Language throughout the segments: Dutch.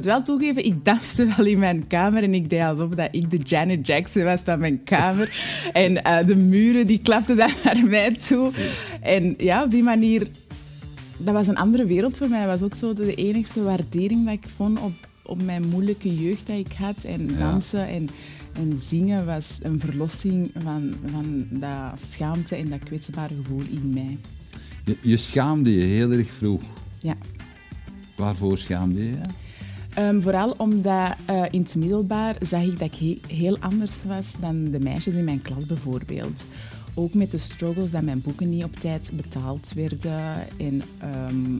moet wel toegeven, ik danste wel in mijn kamer en ik deed alsof dat ik de Janet Jackson was van mijn kamer. En eh, de muren die klapten dan naar mij toe. En ja, op die manier... Dat was een andere wereld voor mij. Dat was ook zo de enigste waardering dat ik vond op, op mijn moeilijke jeugd dat ik had. En dansen en, en zingen was een verlossing van, van dat schaamte en dat kwetsbare gevoel in mij. Je, je schaamde je heel erg vroeg. Ja. Waarvoor schaamde je Ehm, vooral omdat eh, in het middelbaar zag ik dat ik he- heel anders was dan de meisjes in mijn klas bijvoorbeeld. Ook met de struggles dat mijn boeken niet op tijd betaald werden. En ehm,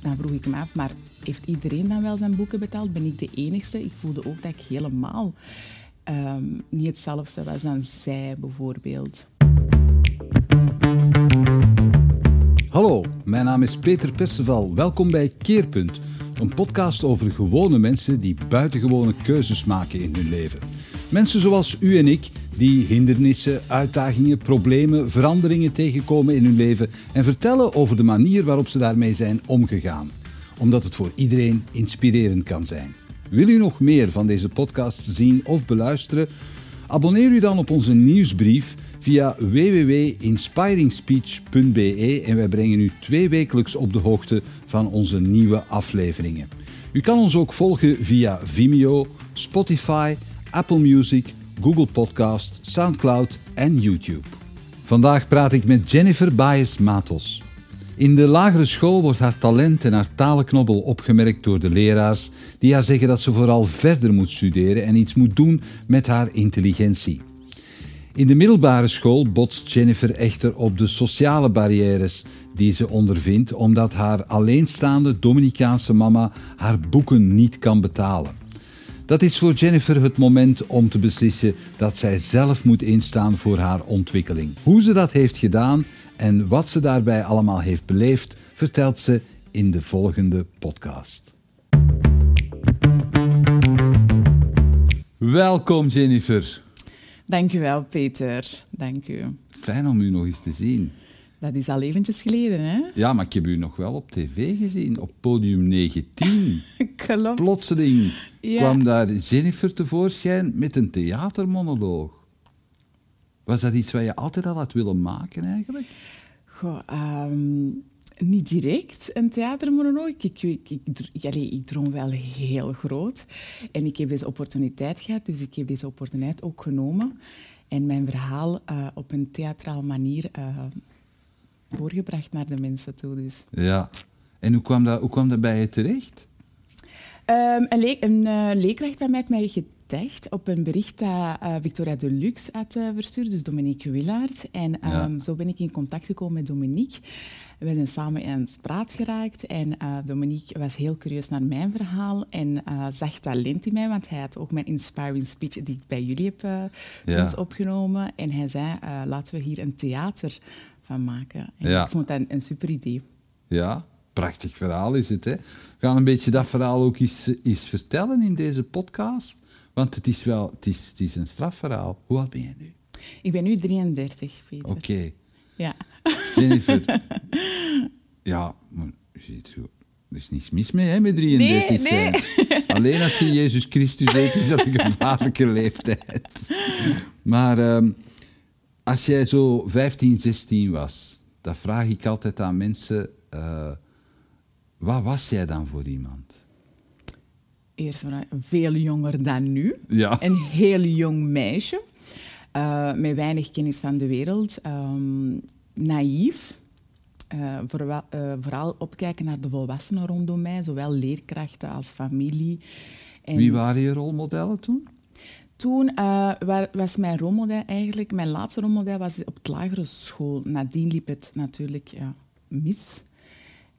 dan vroeg ik me af, maar heeft iedereen dan wel zijn boeken betaald? Ben ik de enigste? Ik voelde ook dat ik helemaal ehm, niet hetzelfde was dan zij bijvoorbeeld. Hallo, mijn naam is Peter Perceval. Welkom bij Keerpunt, een podcast over gewone mensen die buitengewone keuzes maken in hun leven. Mensen zoals u en ik, die hindernissen, uitdagingen, problemen, veranderingen tegenkomen in hun leven en vertellen over de manier waarop ze daarmee zijn omgegaan. Omdat het voor iedereen inspirerend kan zijn. Wil u nog meer van deze podcast zien of beluisteren? Abonneer u dan op onze nieuwsbrief via www.inspiringspeech.be en wij brengen u twee wekelijks op de hoogte van onze nieuwe afleveringen. U kan ons ook volgen via Vimeo, Spotify, Apple Music, Google Podcast, Soundcloud en YouTube. Vandaag praat ik met Jennifer Baez Matos. In de lagere school wordt haar talent en haar talenknobbel opgemerkt door de leraars, die haar zeggen dat ze vooral verder moet studeren en iets moet doen met haar intelligentie. In de middelbare school botst Jennifer echter op de sociale barrières die ze ondervindt omdat haar alleenstaande Dominicaanse mama haar boeken niet kan betalen. Dat is voor Jennifer het moment om te beslissen dat zij zelf moet instaan voor haar ontwikkeling. Hoe ze dat heeft gedaan en wat ze daarbij allemaal heeft beleefd, vertelt ze in de volgende podcast. Welkom Jennifer. Dank u wel, Peter. Dank u. Fijn om u nog eens te zien. Dat is al eventjes geleden, hè? Ja, maar ik heb u nog wel op tv gezien, op podium 19. Klopt. Plotseling Ja. kwam daar Jennifer tevoorschijn met een theatermonoloog. Was dat iets wat je altijd al had willen maken eigenlijk? Goh, ehm, niet direct een theatermonoloog. Ik, ik, ik, ik, allee, ik droom wel heel groot. En ik heb deze opportuniteit gehad, dus ik heb deze opportuniteit ook genomen. En mijn verhaal eh, op een theatraal manier eh, voorgebracht naar de mensen toe. Dus. Ja. En hoe kwam dat, hoe kwam dat bij je terecht? Ehm, een le- een eh, leerkracht bij mij heeft mij getagd op een bericht dat Victoria Deluxe had verstuurd, dus Dominique Willaert. En ehm, Ja. zo ben ik in contact gekomen met Dominique. We zijn samen aan het praat geraakt en eh, Dominique was heel curieus naar mijn verhaal en eh, zag talent in mij, want hij had ook mijn inspiring speech die ik bij jullie heb Ja. eens opgenomen. En hij zei, laten we hier een theater van maken. En Ja. ik vond dat een, een super idee. Ja, prachtig verhaal is het. Hè? We gaan een beetje dat verhaal ook eens, eens vertellen in deze podcast. Want het is wel het is, het is een strafverhaal. Hoe oud ben je nu? Ik ben nu 33, Peter. Oké. Ja. Jennifer. ja, maar je ziet zo. Er is niets mis mee hè, met 33 Nee, zijn. Alleen als je Jezus Christus heet, is dat een gevaarlijke leeftijd. Maar ehm, als jij zo 15, 16 was, dan vraag ik altijd aan mensen: eh, wat was jij dan voor iemand? Eerst veel jonger dan nu. Ja. Een heel jong meisje. eh, met weinig kennis van de wereld. ehm, naïef. eh, vooral, eh, vooral opkijken naar de volwassenen rondom mij. Zowel leerkrachten als familie. En Wie waren je rolmodellen toen? Toen eh, wa- was mijn rolmodel eigenlijk... Mijn laatste rolmodel was op het lagere school. Nadien liep het natuurlijk ja, mis.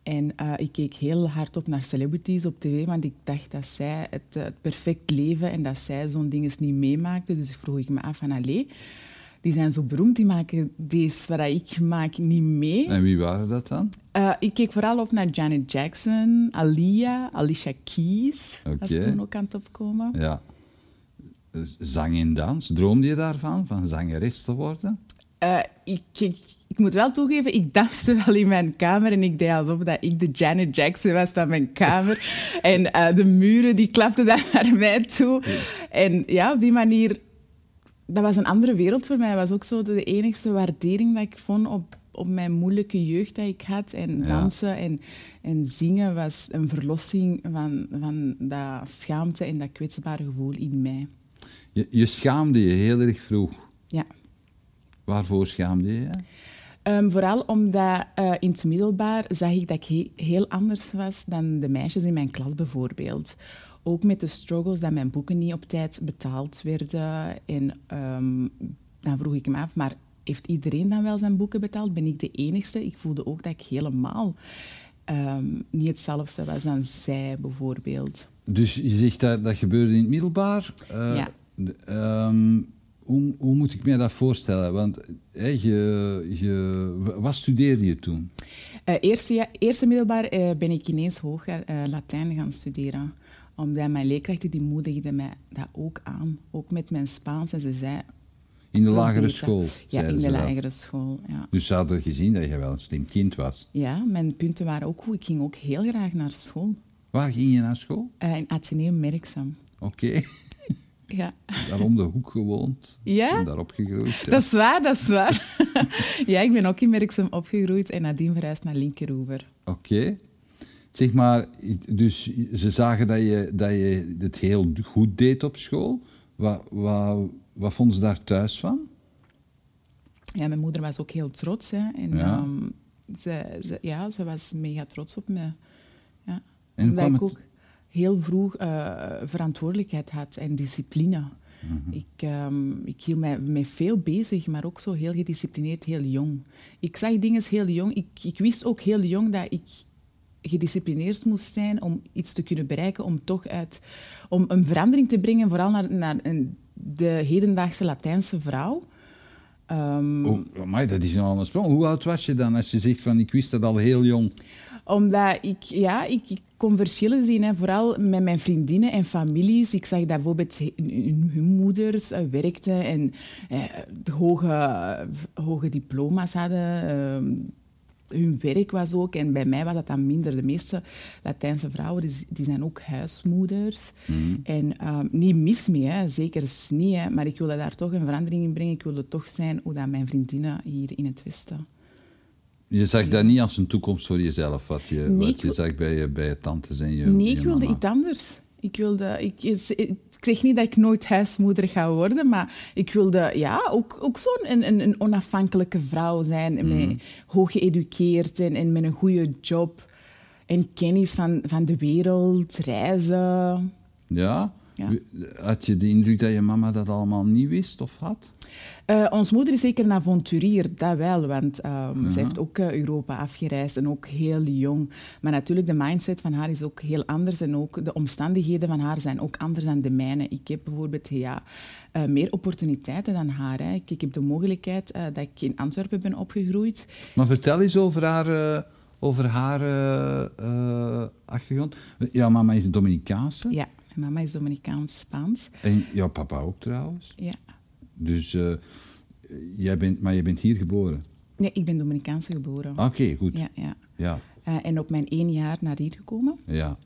En ik keek heel hard op naar celebrities op tv, want ik dacht dat zij het, het perfect leven en dat zij zo'n dingen niet meemaakten. Dus vroeg ik me af van, allee, die zijn zo beroemd, die maken deze wat ik maak niet mee. En wie waren dat dan? Eh, ik keek vooral op naar Janet Jackson, Alia, Alicia Keys, was Oké. toen ook aan het opkomen. Ja. Zang en dans, droomde je daarvan, van zangeres te worden? Eh, ik ik moet wel toegeven, ik danste wel in mijn kamer en ik deed alsof dat ik de Janet Jackson was van mijn kamer. en eh, de muren die klapten dan naar mij toe. En ja, op die manier, dat was een andere wereld voor mij. Dat was ook zo de enigste waardering dat ik vond op, op mijn moeilijke jeugd dat ik had. En dansen en, en zingen was een verlossing van, van dat schaamte en dat kwetsbare gevoel in mij. Je, je schaamde je heel erg vroeg. Ja. Waarvoor schaamde je je? Ehm, vooral omdat uh, in het middelbaar zag ik dat ik heel anders was dan de meisjes in mijn klas bijvoorbeeld. Ook met de struggles dat mijn boeken niet op tijd betaald werden. En ehm, dan vroeg ik me af, maar heeft iedereen dan wel zijn boeken betaald? Ben ik de enigste? Ik voelde ook dat ik helemaal ehm, niet hetzelfde was dan zij bijvoorbeeld. Dus je zegt dat dat gebeurde in het middelbaar. Uh, ja hoe, hoe, moet ik mij dat voorstellen? Want je, je, wat studeerde je toen? Uh, eerste, ja, eerste middelbaar uh, ben ik ineens hoger Latijn gaan studeren. Omdat mijn leerkrachten die moedigden mij dat ook aan. Ook met mijn Spaans. En ze zei... In de lagere school? Ja, in de lagere school, ja. Dus ze hadden gezien dat je wel een slim kind was? Ja, mijn punten waren ook goed. Ik ging ook heel graag naar school. Waar ging je naar school? in Atheneum Merksem. Oké. Ja. Daar om de hoek gewoond. Ja? En daar opgegroeid. Dat is waar, dat is waar. ja, ik ben ook in Merksem opgegroeid en nadien verhuisd naar Linkeroever. Oké. Zeg maar, dus ze zagen dat je, dat je het heel goed deed op school. Wat, wat, wat vonden ze daar thuis van? Ja, mijn moeder was ook heel trots. Hè. En, ja. Um, ze, ze, ja, ze was mega trots op me. Ja. En kwam het... ook heel vroeg uh, verantwoordelijkheid had en discipline. Mhm. Ik, um, ik hield mij met veel bezig, maar ook zo heel gedisciplineerd, heel jong. Ik zag dingen heel jong. Ik, ik wist ook heel jong dat ik gedisciplineerd moest zijn om iets te kunnen bereiken, om toch uit, om een verandering te brengen, vooral naar, naar een, de hedendaagse Latijnse vrouw. Um, oh, dat is een ander sprong. Hoe oud was je dan als je zegt van ik wist dat al heel jong? Omdat ik, ja, ik, ik kon verschillen zien, hè. vooral met mijn vriendinnen en families. Ik zag dat bijvoorbeeld hun moeders uh, werkten en uh, hoge, hoge diploma's hadden. Uh, hun werk was ook, en bij mij was dat dan minder. De meeste Latijnse vrouwen die, die zijn ook huismoeders. Mm. En niet mis mee, hè. zeker niet. Hè. Maar ik wilde daar toch een verandering in brengen. Ik wilde toch zijn hoe dat mijn vriendinnen hier in het Westen. Je zag dat niet als een toekomst voor jezelf, wat je, nee, wat je zag bij je, bij je tantes en je Nee, ik wilde iets anders. Ik, wilde, ik, ik, zeg niet dat ik nooit huismoeder ga worden, maar ik wilde ja, ook, ook zo'n een, een, een onafhankelijke vrouw zijn, Mhm. met, hoog geëduceerd en, en met een goede job en kennis van, van de wereld, reizen. Ja? Ja. Had je de indruk dat je mama dat allemaal niet wist of had? Uh, ons moeder is zeker een avonturier, dat wel, want um, ze heeft ook uh, Europa afgereisd en ook heel jong. Maar natuurlijk, de mindset van haar is ook heel anders en ook de omstandigheden van haar zijn ook anders dan de mijne. Ik heb bijvoorbeeld ja, uh, meer opportuniteiten dan haar. Hè. Ik, ik, heb de mogelijkheid dat ik in Antwerpen ben opgegroeid. Maar vertel eens over haar, over haar achtergrond. Jouw mama is Dominicaanse? Ja, mijn mama is Dominicaans-Spaans. En jouw papa ook trouwens? Ja. Dus, uh, jij bent, maar je bent hier geboren? Nee, ik ben Dominicaanse geboren. Oké, okay, goed. Ja, ja. ja. Uh, en op mijn één jaar naar hier gekomen. Ja.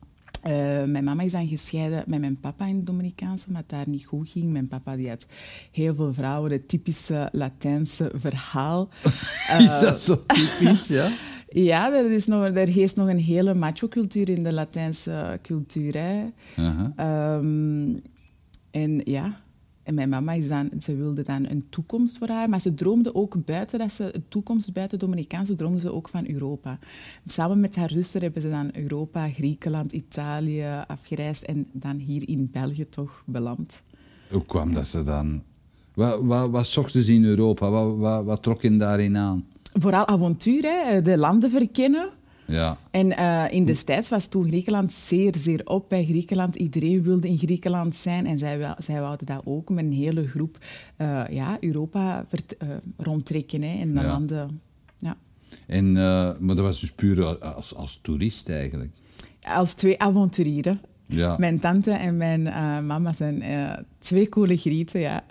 Uh, mijn mama is dan gescheiden met mijn papa in het Dominicaanse, maar het daar niet goed ging. Mijn papa die had heel veel vrouwen, het typische Latijnse verhaal. is dat zo typisch, ja? Ja, er, is nog, er heerst nog een hele macho-cultuur in de Latijnse cultuur. Hè. Um, en ja, en mijn mama is dan, ze wilde dan een toekomst voor haar, maar ze droomde ook buiten dat ze een toekomst buiten Dominicaanse droomde ze ook van Europa. Samen met haar zuster hebben ze dan Europa, Griekenland, Italië afgereisd en dan hier in België toch beland. Hoe kwam ja. dat ze dan? Wat, wat, wat zochten ze in Europa? Wat, wat, wat trok je daarin aan? Vooral avontuur, hè? de landen verkennen. Ja. En uh, in destijds was toen Griekenland zeer, zeer op bij Griekenland. Iedereen wilde in Griekenland zijn en zij, zij wouden dat ook met een hele groep uh, ja, Europa vert, uh, rondtrekken hè, en de Ja. landen. Ja. En, maar dat was dus puur als, als toerist eigenlijk. Als twee avonturieren. Ja. Mijn tante en mijn eh, mama zijn eh, twee coole grieten, ja.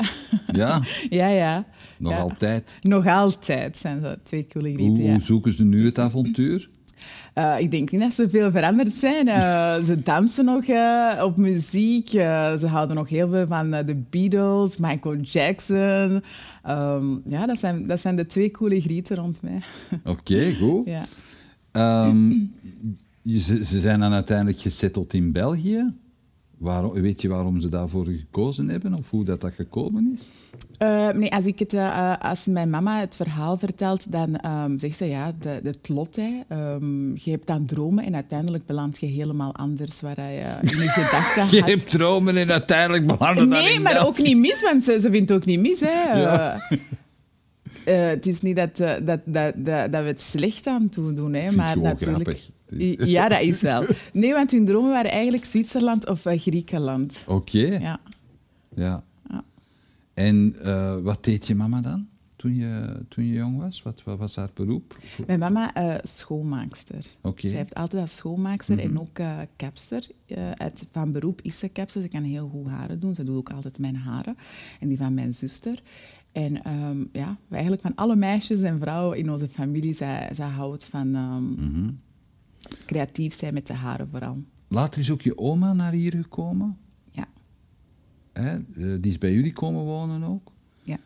Ja, ja, ja. Nog Ja. altijd. Nog altijd zijn ze twee coole Hoe, ja. hoe zoeken ze nu het avontuur? Eh, ik denk niet dat ze veel veranderd zijn. Eh, ze dansen nog eh, op muziek. Ze houden nog heel veel van de Beatles, Michael Jackson. Ehm, ja, dat zijn, dat zijn de twee coole grieten rond mij. Oké, goed. ja. Ehm, ze, ze zijn dan uiteindelijk gesetteld in België. Waarom, weet je waarom ze daarvoor gekozen hebben of hoe dat, dat gekomen is? Eh, nee, als, ik het, eh, als mijn mama het verhaal vertelt, dan ehm, zegt ze ja, de, het lot. Hè. Ehm, je hebt dan dromen en uiteindelijk beland je helemaal anders waar je in je gedachten Je had. hebt dromen en uiteindelijk belanden dan Nee, maar ook niet mis, want ze, ze vindt het ook niet mis. Hè. Ja. Eh, het is niet dat, dat, dat, dat, dat we het slecht aan toe doen, hè, maar natuurlijk. grappig. Dus- Ja, dat is wel. Nee, want hun dromen waren eigenlijk Zwitserland of Griekenland. Oké. Ja. ja. En eh, wat deed je mama dan toen je, toen je jong was? Wat, wat was haar beroep? Mijn mama, eh schoonmaakster. Oké. Ze heeft altijd als schoonmaakster en ook kapster. Eh, uit, van beroep is ze kapster. Ze kan heel goed haren doen. Ze doet ook altijd mijn haren. En die van mijn zuster. En ehm, ja, eigenlijk van alle meisjes en vrouwen in onze familie, zij, zij houdt van ehm, creatief zijn met de haren vooral. Later is ook je oma naar hier gekomen. Hè? Eh, die is bij jullie komen wonen ook. ja.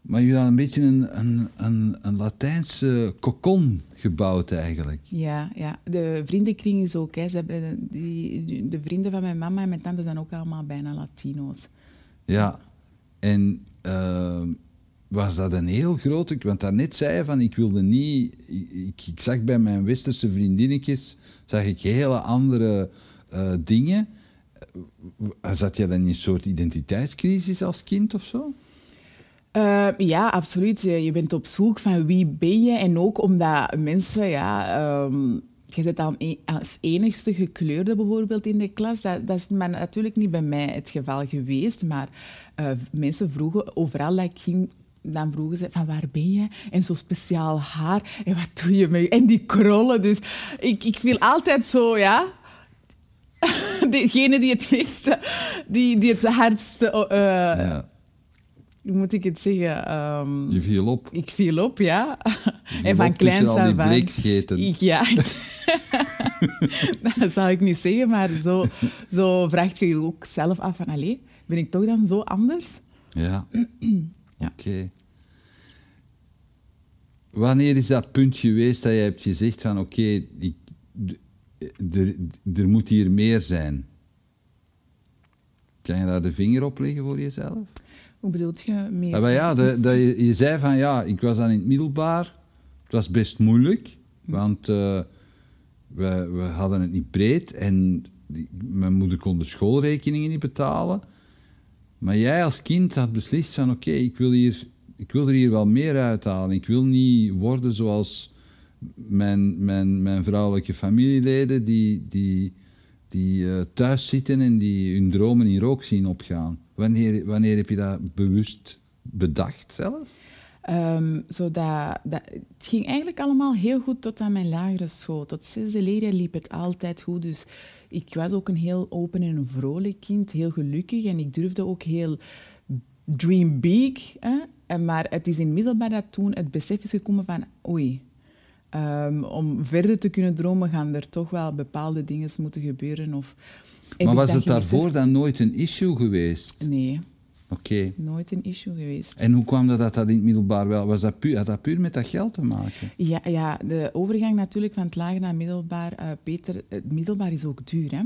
Maar jullie hadden een beetje een, een, een, een Latijnse kokon gebouwd eigenlijk. Ja, ja, de vriendenkring is ook. Hè. Ze hebben die, de vrienden van mijn mama en mijn tante zijn ook allemaal bijna Latino's. Ja. En eh, was dat een heel grote... Want daarnet zei je van, ik wilde niet... Ik, ik zag bij mijn westerse vriendinnetjes, zag ik hele andere eh, dingen. Zat je dan in een soort identiteitscrisis als kind of zo? Eh, ja, absoluut. Je bent op zoek van wie ben je. En ook omdat mensen, ja... ehm, je zit dan e- als enigste gekleurde bijvoorbeeld in de klas. Dat, dat is natuurlijk niet bij mij het geval geweest. Maar eh, mensen vroegen overal dat ik ging... Dan vroegen ze van waar ben je? En zo speciaal haar. En wat doe je met je? En die krollen. Dus ik, ik viel altijd zo, ja... Degene die het meeste... Die, die het hardste... ja. hoe moet ik het zeggen? Ehm, Je viel op. ik viel op, ja. en van kleins die af aan-. Ik, ja. dat zou ik niet zeggen, maar zo, zo vraagt je je ook zelf af van... Allee, ben ik toch dan zo anders? Ja. Ja. Oké. Wanneer is dat punt geweest dat je hebt gezegd van oké, ik- d- er, er moet hier meer zijn? Kan je daar de vinger op leggen voor jezelf? Hoe bedoelt je meer? Ja, maar ja, dat, dat je, je zei van ja, ik was dan in het middelbaar. Het was best moeilijk, want eh, we, we hadden het niet breed en die- mijn moeder kon de schoolrekeningen niet betalen. Maar jij als kind had beslist van oké, ik wil hier, ik wil er hier wel meer uithalen. Ik wil niet worden zoals mijn, vrouwelijke familieleden die, die, die eh, thuis zitten en die hun dromen in rook zien opgaan. Wanneer, wanneer heb je dat bewust bedacht zelf? Ehm, zodat, dat, het ging eigenlijk allemaal heel goed tot aan mijn lagere school. Tot zesde leerjaar liep het altijd goed. Dus ik was ook een heel open en vrolijk kind, heel gelukkig. En ik durfde ook heel dream big. Maar het is in middelbaar dat toen het besef is gekomen van... Oei, ehm, om verder te kunnen dromen gaan er toch wel bepaalde dingen moeten gebeuren. Of, maar was het daarvoor dan nooit een issue geweest? Nee, Oké. nooit een issue geweest. En hoe kwam dat dat dat in het middelbaar wel... Was dat puur, had dat puur met dat geld te maken? Ja, ja, de overgang natuurlijk van het lager naar middelbaar. eh, Peter, het middelbaar is ook duur. Hè?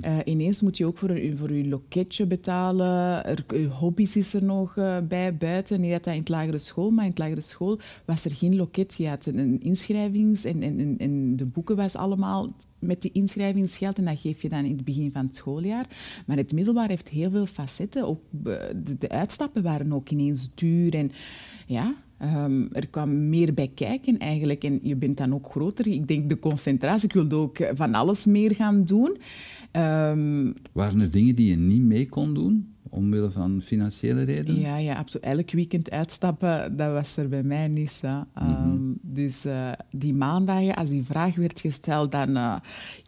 Eh, ineens moet je ook voor, je- voor je loketje betalen. Er, je hobby's is er nog eh, bij buiten. Niet dat dat in het lagere school, maar in het lagere school was er geen loket. Je had een inschrijvings- en, en, en, en de boeken was allemaal met die inschrijvingsgeld en dat geef je dan in het begin van het schooljaar. Maar het middelbaar heeft heel veel facetten. Ook, eh, de, uitstappen waren ook ineens duur. En ja, ehm, er kwam meer bij kijken eigenlijk. En je bent dan ook groter. Ik denk de concentratie. Ik wilde ook van alles meer gaan doen. Ehm, Waren er dingen die je niet mee kon doen? Omwille van financiële redenen? Ja, ja, absoluut. Elk weekend uitstappen, dat was er bij mij niet. Hè. Ehm, dus uh, die maandagen, als die vraag werd gesteld, dan uh,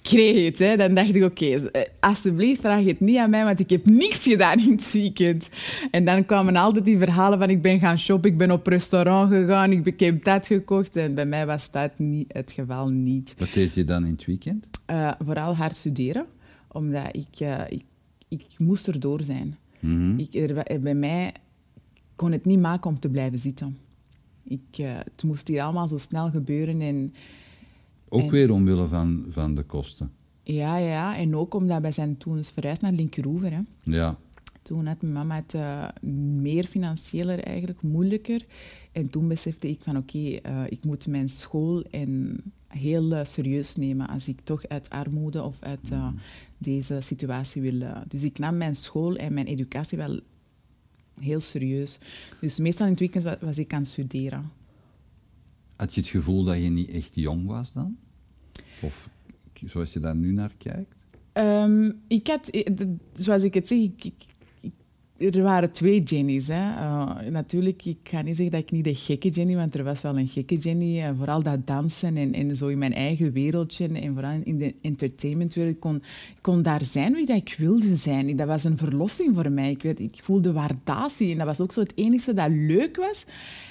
kreeg ik het. Hè. Dan dacht ik, oké, okay, uh, alsjeblieft vraag het niet aan mij, want ik heb niks gedaan in het weekend. En dan kwamen altijd die verhalen van ik ben gaan shoppen, ik ben op restaurant gegaan, ik heb dat gekocht. En bij mij was dat niet het geval niet. Wat deed je dan in het weekend? vooral hard studeren, omdat ik, ik, ik moest erdoor zijn. Mm ik, er, bij mij kon het niet maken om te blijven zitten. Ik, uh, het moest hier allemaal zo snel gebeuren. En, ook weer omwille van, van de kosten? Ja, ja, en ook omdat wij zijn toen dus verhuisd naar Linkeroever. Hè. Ja. Toen had mijn mama het uh, meer financieler eigenlijk moeilijker. En toen besefte ik van oké, okay, uh, ik moet mijn school en heel uh, serieus nemen als ik toch uit armoede of uit mm. deze situatie wil. dus ik nam mijn school en mijn educatie wel heel serieus. Dus meestal in het weekend was ik aan het studeren. Had je het gevoel dat je niet echt jong was dan? Of zoals je daar nu naar kijkt? Um, ik had, eh, zoals ik het zeg, ik, er waren twee Jenny's. Hè. Uh, natuurlijk, ik ga niet zeggen dat ik niet de gekke Jenny, want er was wel een gekke Jenny. En vooral dat dansen en, en zo in mijn eigen wereldje en vooral in de entertainmentwereld. Kon, kon daar zijn wie dat ik wilde zijn. Dat was een verlossing voor mij. Ik, weet, ik voelde waardatie en dat was ook zo het enige dat leuk was.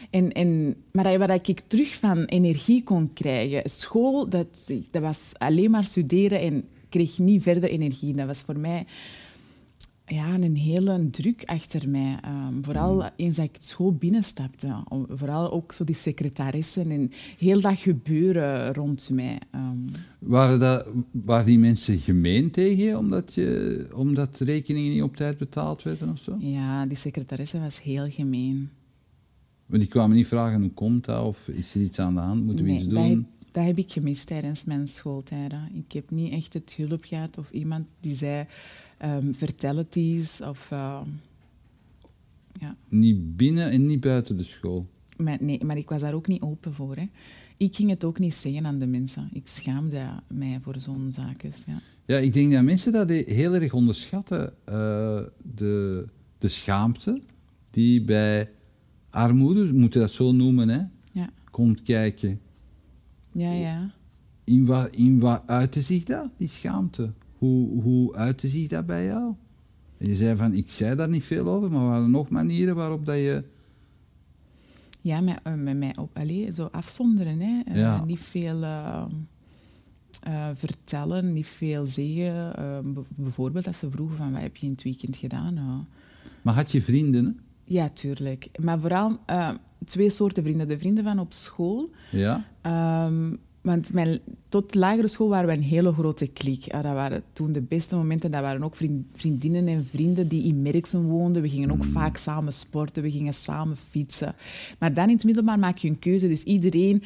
En, en, maar waar ik terug van energie kon krijgen. School, dat, dat was alleen maar studeren en kreeg niet verder energie. Dat was voor mij ja, een hele druk achter mij. Um, vooral mm. eens dat ik school binnenstapte. Vooral ook zo die secretarissen en heel dat gebeuren rond mij. Um. Waren, dat, waren die mensen gemeen tegen je omdat, je omdat rekeningen niet op tijd betaald werden of zo? Ja, die secretaresse was heel gemeen. Maar die kwamen niet vragen hoe komt dat of is er iets aan de hand, moeten we iets doen? Dat heb, dat heb ik gemist tijdens mijn schooltijden. Ik heb niet echt het hulp gehad of iemand die zei um. Of, uh, ja. Niet binnen en niet buiten de school? Maar, nee, maar ik was daar ook niet open voor. Hè. Ik ging het ook niet zeggen aan de mensen. Ik schaamde mij voor zo'n zaken. Ja. ja, ik denk dat mensen dat heel erg onderschatten. Uh, de, de schaamte die bij armoede, we moeten dat zo noemen, hè, ja. komt kijken. Ja, ja. In wat, in wat uitte zich dat, die schaamte? Hoe, hoe uitte zich dat bij jou? En je zei van, ik zei daar niet veel over, maar waren er nog manieren waarop dat je... Ja, met, uh, met mij op, allez, zo afzonderen. Hè. Ja. Niet veel uh, vertellen, niet veel zeggen. bijvoorbeeld als ze vroegen van, wat heb je in het weekend gedaan? Maar had je vrienden? Ja, tuurlijk. Maar vooral twee soorten vrienden. De vrienden van op school. Ja. Um, want mijn, tot lagere school waren we een hele grote klik. dat waren toen de beste momenten. Dat waren ook vriendinnen en vrienden die in Merksen woonden. We gingen ook mm. vaak samen sporten, we gingen samen fietsen. Maar dan in het middelbaar maak je een keuze. Dus iedereen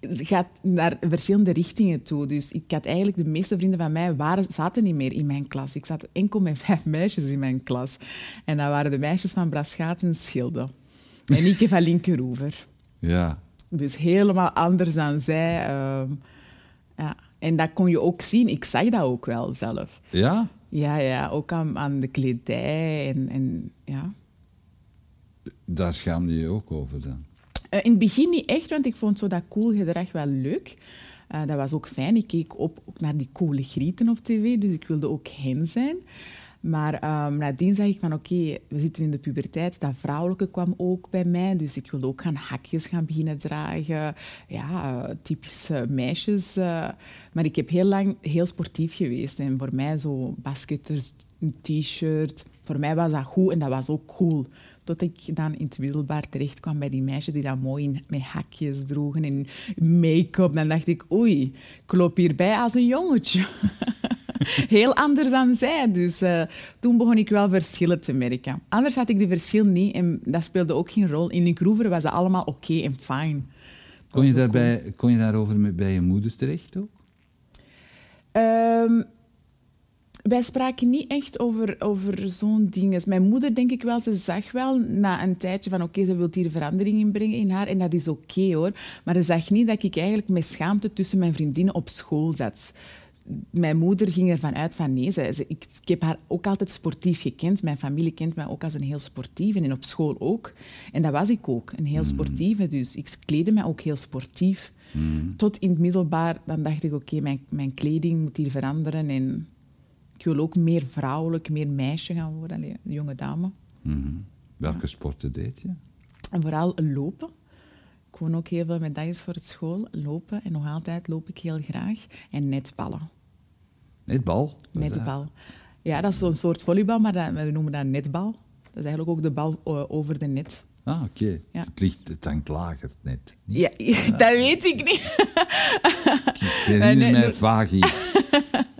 gaat naar verschillende richtingen toe. Dus ik had eigenlijk de meeste vrienden van mij waren, zaten niet meer in mijn klas. Ik zat enkel met vijf meisjes in mijn klas. En dat waren de meisjes van Braschaat en Schilde. En ik van Linkeroever. Ja. Dus helemaal anders dan zij. Ehm, ja. En dat kon je ook zien. Ik zag dat ook wel zelf. Ja? Ja, ja. Ook aan, aan de kledij en, en ja. Daar schaamde je ook over dan? Uh, in het begin niet echt, want ik vond zo dat cool gedrag wel leuk. Uh, dat was ook fijn. Ik keek op ook naar die coole grieten op tv, dus ik wilde ook hen zijn. Maar um, nadien zag ik van oké, we zitten in de puberteit. Dat vrouwelijke kwam ook bij mij. Dus ik wilde ook gaan hakjes gaan beginnen dragen. Ja, typische meisjes. Uh, maar ik heb heel lang heel sportief geweest. En voor mij zo basketters, een t-shirt. Voor mij was dat goed en dat was ook cool. Tot ik dan in het middelbaar terecht kwam bij die meisjes die dat mooi met hakjes droegen en make-up. Dan dacht ik, oei, ik loop hierbij als een jongetje. heel anders dan zij. Dus uh, toen begon ik wel verschillen te merken. Anders had ik die verschil niet en dat speelde ook geen rol. In de groever was het allemaal oké en fijn. Kon je, daarbij, kon je daarover met, bij je moeder terecht ook? Um, wij spraken niet echt over, over zo'n dingen. Mijn moeder, denk ik wel, ze zag wel na een tijdje van oké, ze wil hier verandering in brengen in haar en dat is oké hoor. Maar ze zag niet dat ik eigenlijk met schaamte tussen mijn vriendinnen op school zat. mijn moeder ging ervan uit van nee. Ze, ze- ik, ik heb haar ook altijd sportief gekend. Mijn familie kent mij ook als een heel sportieve en op school ook. En dat was ik ook, een heel sportieve. Dus ik kleedde mij ook heel sportief. Tot in het middelbaar, dan dacht ik, oké, mijn, mijn kleding moet hier veranderen. En ik wil ook meer vrouwelijk, meer meisje gaan worden, een jonge dame. Mhm. Welke sporten deed je? En vooral lopen. Ik woon ook heel veel medailles voor het school. Lopen. En nog altijd loop ik heel graag. En netballen. Netbal? Dat? Netbal. Ja, dat is zo'n soort volleybal, maar dat, we noemen dat netbal. Dat is eigenlijk ook de bal eh, over de net. Ah, oké. Ja. Het, ligt, het hangt lager net. Ja, dat weet ik niet. Ik herinner mij vaag iets.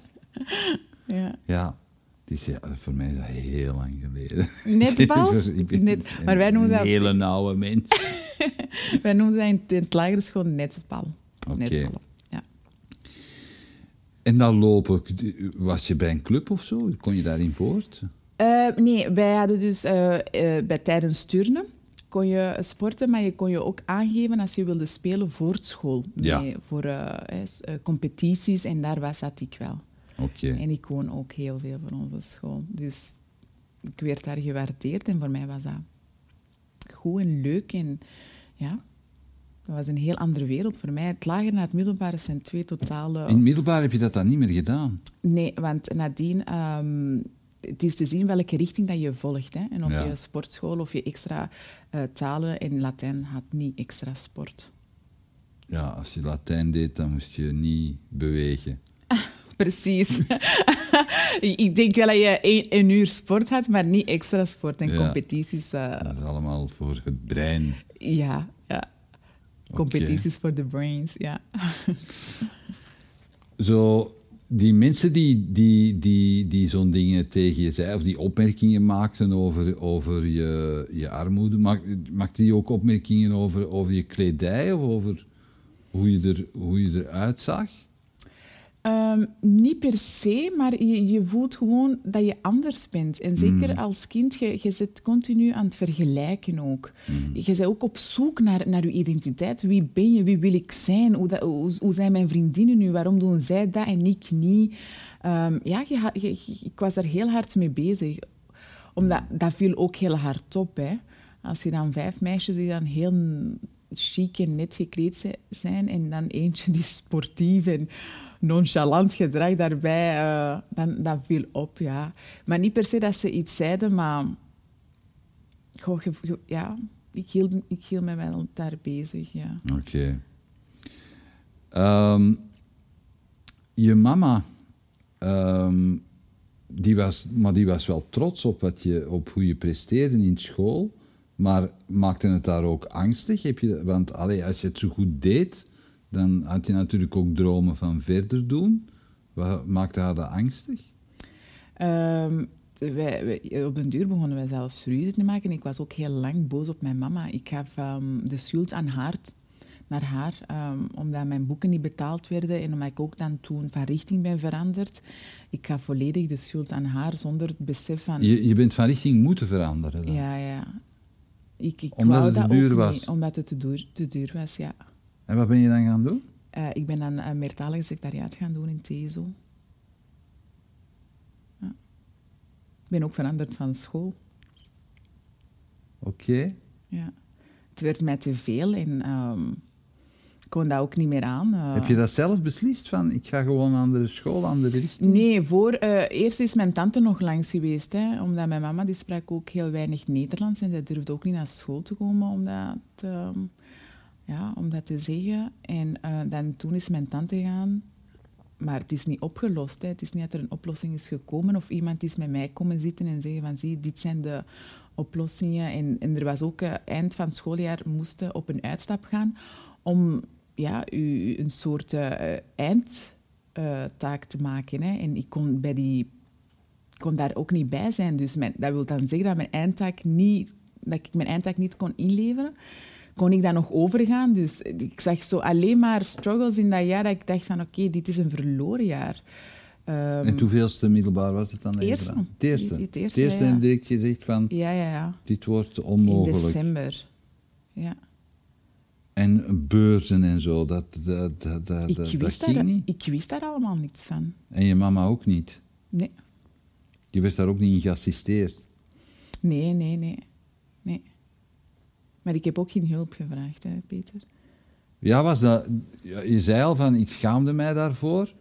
Ja. Ja. Is, ja, voor mij is dat heel lang geleden. Ik ben Net- maar wij noemen een dat- hele oude mens. Wij noemen dat in, in het lagere school netbal. Oké. Netballen. Ja. En dan lopen, was je bij een club of zo? Kon je daarin voort? Eh, nee, wij hadden dus eh, eh, bij tijdens turnen kon je sporten, maar je kon je ook aangeven als je wilde spelen voor school. Ja. Nee, voor competities en daar was zat ik wel. Oké. En ik woon ook heel veel voor onze school. Dus ik werd daar gewaardeerd en voor mij was dat goed en leuk. En ja, dat was een heel andere wereld voor mij. Het lager en het middelbare zijn twee totale... In het middelbaar heb je dat dan niet meer gedaan? Nee, want nadien... ehm, het is te zien welke richting dat je volgt. Hè? En of Ja. je sportschool of je extra eh, talen en Latijn had niet extra sport. Ja, als je Latijn deed, dan moest je niet bewegen. Precies. ik denk wel dat je één, een uur sport had, maar niet extra sport en Ja. competities. eh, Dat is allemaal voor het brein. ja, ja. Competities voor de brains, ja. Zo, die mensen die, die, die, die zo'n dingen tegen je zeiden, of die opmerkingen maakten over, over je, je armoede, maak, maakten die ook opmerkingen over, over je kledij of over hoe je, er, hoe je eruit zag? Ehm, niet per se, maar je, je voelt gewoon dat je anders bent. En zeker als kind, je, je zit continu aan het vergelijken ook. Je bent ook op zoek naar, naar je identiteit. Wie ben je? Wie wil ik zijn? Hoe, dat, hoe, hoe zijn mijn vriendinnen nu? Waarom doen zij dat en ik niet? Ehm, ja, je, ik was daar heel hard mee bezig. Omdat dat viel ook heel hard op. Hè. Als je dan vijf meisjes die dan heel chic en net gekleed zi- zijn en dan eentje die sportief en nonchalant gedrag daarbij, eh, dan dat viel op, ja. Maar niet per se dat ze iets zeiden, maar goh, ja, ik hield, ik hield me wel daar bezig, ja. Oké. Ehm, je mama, ehm, die was, maar die was wel trots op, wat je, op hoe je presteerde in school, maar maakte het daar ook angstig? Heb je, want als je het zo goed deed, dan had je natuurlijk ook dromen van verder doen. Wat maakte haar dat angstig? Ehm, wij, wij- op den duur begonnen wij zelfs ruzie te maken. Ik was ook heel lang boos op mijn mama. Ik gaf ehm, de schuld aan haar, naar haar, ehm, omdat mijn boeken niet betaald werden en omdat ik ook dan toen van richting ben veranderd. Ik gaf volledig de schuld aan haar zonder het besef van... Je, je bent van richting moeten veranderen. Dan. Ja, ja. Ik, ik Omdat het te duur was? niet, omdat het te duur, te duur was, ja. En wat ben je dan gaan doen? Eh, ik ben dan een meertalige secretariaat gaan doen in TESO. Ja. Ik ben ook veranderd van school. Oké. Ja. Het werd mij te veel en ehm, ik kon dat ook niet meer aan. eh. Heb je dat zelf beslist? Van ik ga gewoon aan de school, aan de richting? Nee, voor, eh, eerst is mijn tante nog langs geweest. Hè, omdat mijn mama die sprak ook heel weinig Nederlands en zij durfde ook niet naar school te komen om dat, ehm, ja, om dat te zeggen. En eh, dan, toen is mijn tante gegaan. Maar het is niet opgelost. Hè. Het is niet dat er een oplossing is gekomen of iemand is met mij komen zitten en zeggen van zie, dit zijn de oplossingen. En, en er was ook eh, eind van het schooljaar moesten op een uitstap gaan om ja, u een soort eh, eindtaak te maken. Hè. En ik kon, bij die, kon daar ook niet bij zijn. Dus mijn, dat wil dan zeggen dat, mijn niet, dat ik mijn eindtaak niet kon inleveren. Kon ik dan nog overgaan? Dus ik zag zo alleen maar struggles in dat jaar dat ik dacht van oké, dit is een verloren jaar. Ehm, En hoeveelste middelbaar was het dan? Eerste. Het eerste. Het eerste, Het eerste ja, en gezegd van, ja, ja, ja. dit wordt In onmogelijk. december. Ja. En beurzen en zo, dat, dat, dat, dat, Ik dat wist, ging daar, niet. ik wist daar allemaal niets van. En je mama ook niet. Nee, Je werd daar ook niet in geassisteerd. nee, nee, nee. nee. Maar ik heb ook geen hulp gevraagd, hè, Peter. Ja, was dat, je zei al van, ik schaamde mij daarvoor.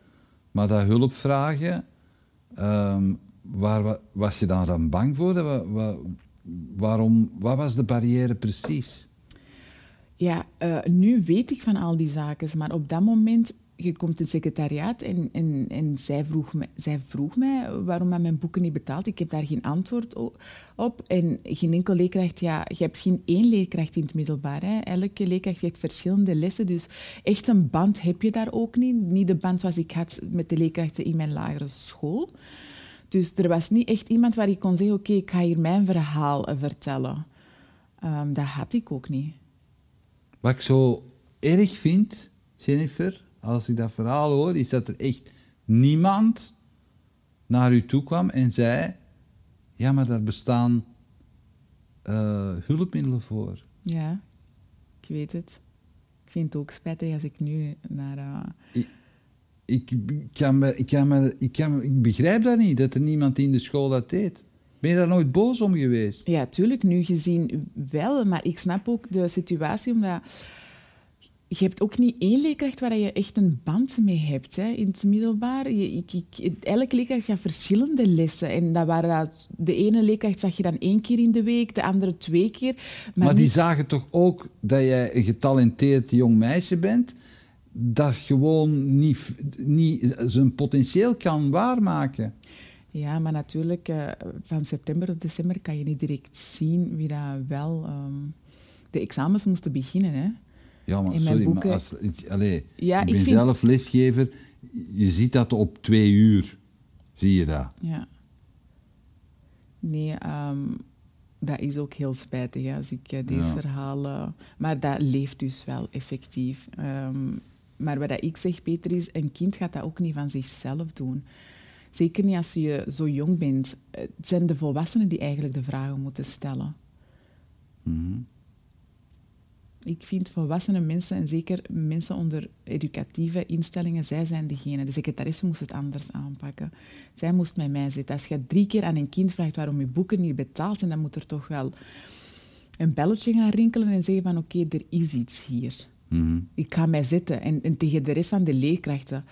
Maar dat hulp vragen, ehm, waar wa- was je dan dan bang voor? Wa- wa- waarom, wat was de barrière precies? Ja, eh, nu weet ik van al die zaken, maar op dat moment, je komt in het secretariaat en, en, en zij, vroeg zij vroeg mij waarom men mijn boeken niet betaalt. Ik heb daar geen antwoord op. En geen enkel leerkracht, ja, je hebt geen één leerkracht in het middelbaar. Elke leerkracht heeft verschillende lessen, dus echt een band heb je daar ook niet. Niet de band zoals ik had met de leerkrachten in mijn lagere school. Dus er was niet echt iemand waar ik kon zeggen, oké, ik ga hier mijn verhaal vertellen. Ehm, dat had ik ook niet. Wat ik zo erg vind, Jennifer, als ik dat verhaal hoor, is dat er echt niemand naar u toe kwam en zei: Ja, maar daar bestaan eh, hulpmiddelen voor. Ja, ik weet het. Ik vind het ook spijtig als ik nu naar... eh, Ik, ik kan me, ik, kan me, ik, kan ik begrijp dat niet, dat er niemand in de school dat deed. Ben je daar nooit boos om geweest? Ja, tuurlijk, nu gezien wel, maar ik snap ook de situatie omdat je hebt ook niet één leerkracht waar je echt een band mee hebt hè, in het middelbaar. Je, ik, ik, elke leerkracht gaat verschillende lessen. En dat waren, de ene leerkracht zag je dan één keer in de week, de andere twee keer. Maar, Maar, die niet- zagen toch ook dat jij een getalenteerd jong meisje bent, dat gewoon niet, niet zijn potentieel kan waarmaken. Ja, maar natuurlijk, eh, van september tot december kan je niet direct zien wie dat wel... ehm, de examens moesten beginnen, hè. Ja, maar In mijn sorry, maar als, ik, allee, Ja, ik ik ben vind- zelf lesgever. Je ziet dat op twee uur. Zie je dat? Ja. Nee, ehm, dat is ook heel spijtig hè, als ik eh, deze Ja. verhalen... Maar dat leeft dus wel effectief. Ehm, maar wat ik zeg, Peter, is... Een kind gaat dat ook niet van zichzelf doen. Zeker niet als je zo jong bent. Het zijn de volwassenen die eigenlijk de vragen moeten stellen. Mhm. Ik vind volwassene mensen, en zeker mensen onder educatieve instellingen, zij zijn degene. De secretaresse moest het anders aanpakken. Zij moest met mij zitten. Als je drie keer aan een kind vraagt waarom je boeken niet betaalt, en dan moet er toch wel een belletje gaan rinkelen en zeggen van oké, er is iets hier. Mhm. Ik ga mij zitten. En, en tegen de rest van de leerkrachten.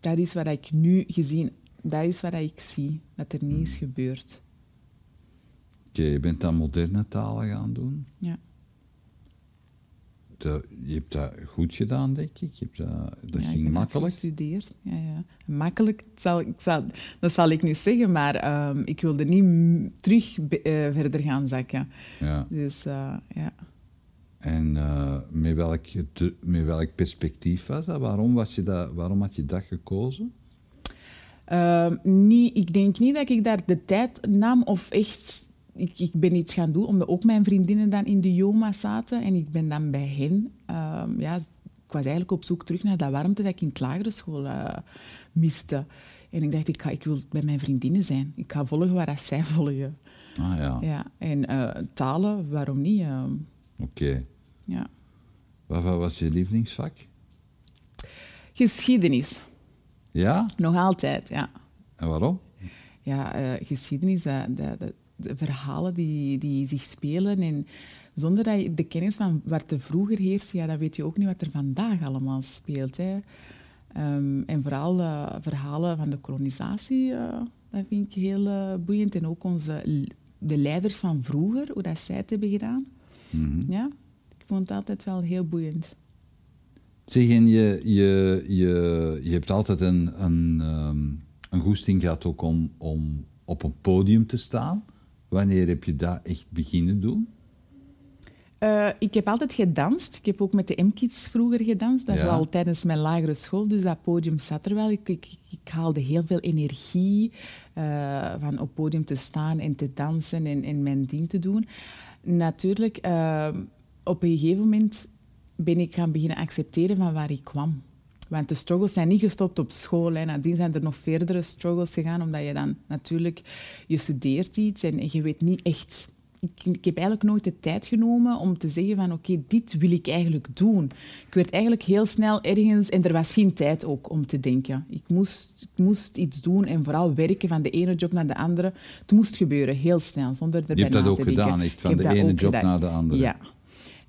Dat is wat ik nu gezien, dat is wat ik zie, dat er niet is gebeurd. Oké, je bent dan moderne talen gaan doen. Ja. Dat- je hebt dat goed gedaan, denk ik. Je hebt dat, dat Ja, ging makkelijk. gestudeerd. Ja, ja. Makkelijk, het zal, ik zal, dat zal ik niet zeggen, maar ehm, ik wilde niet terug eh, verder gaan zakken. Ja. Dus eh, ja. En eh, met, welk, met welk perspectief was dat? Waarom, was je dat? waarom had je dat gekozen? Niet, ik denk niet dat ik daar de tijd nam of echt... Ik, ik ben iets gaan doen, omdat ook mijn vriendinnen dan in de Joma zaten. En ik ben dan bij hen... ehm, ja, ik was eigenlijk op zoek terug naar dat warmte dat ik in het lagere school eh, miste. En ik dacht, ik, ga, ik wil bij mijn vriendinnen zijn. Ik ga volgen waar dat zij volgen. Ah ja, Ja, en eh, talen, waarom niet? ehm, oké. ja. Wat, was je lievelingsvak? Geschiedenis, Ja? nog altijd, ja. En waarom? Ja, eh, geschiedenis, dat, dat- de verhalen die, die zich spelen. En zonder dat je de kennis van wat er vroeger heerste, ja, dan weet je ook niet wat er vandaag allemaal speelt. Hè. Ehm, en vooral verhalen van de kolonisatie, eh, dat vind ik heel eh, boeiend. En ook onze, de leiders van vroeger, hoe dat zij het hebben gedaan. Mhm. Ja, ik vond het altijd wel heel boeiend. Zeg, en je, je, je, je hebt altijd een, een, ehm, een goesting gehad ook om, om op een podium te staan. Wanneer heb je dat echt beginnen doen? Eh, ik heb altijd gedanst. Ik heb ook met de M-Kids vroeger gedanst. Dat is Ja. al tijdens mijn lagere school, dus dat podium zat er wel. Ik, ik, ik haalde heel veel energie eh, van op podium te staan en te dansen en, en mijn ding te doen. Natuurlijk, eh, op een gegeven moment ben ik gaan beginnen accepteren van waar ik kwam. Want de struggles zijn niet gestopt op school. Hè. Nadien zijn er nog verdere struggles gegaan, omdat je dan natuurlijk... Je studeert iets en, en je weet niet echt ik, ik heb eigenlijk nooit de tijd genomen om te zeggen van oké, dit wil ik eigenlijk doen. Ik werd eigenlijk heel snel ergens, en er was geen tijd ook om te denken. Ik moest, ik moest iets doen en vooral werken van de ene job naar de andere. Het moest gebeuren, heel snel, zonder erbij Je hebt na dat ook te denken. gedaan, echt van de ene job gedaan. naar de andere. Ja.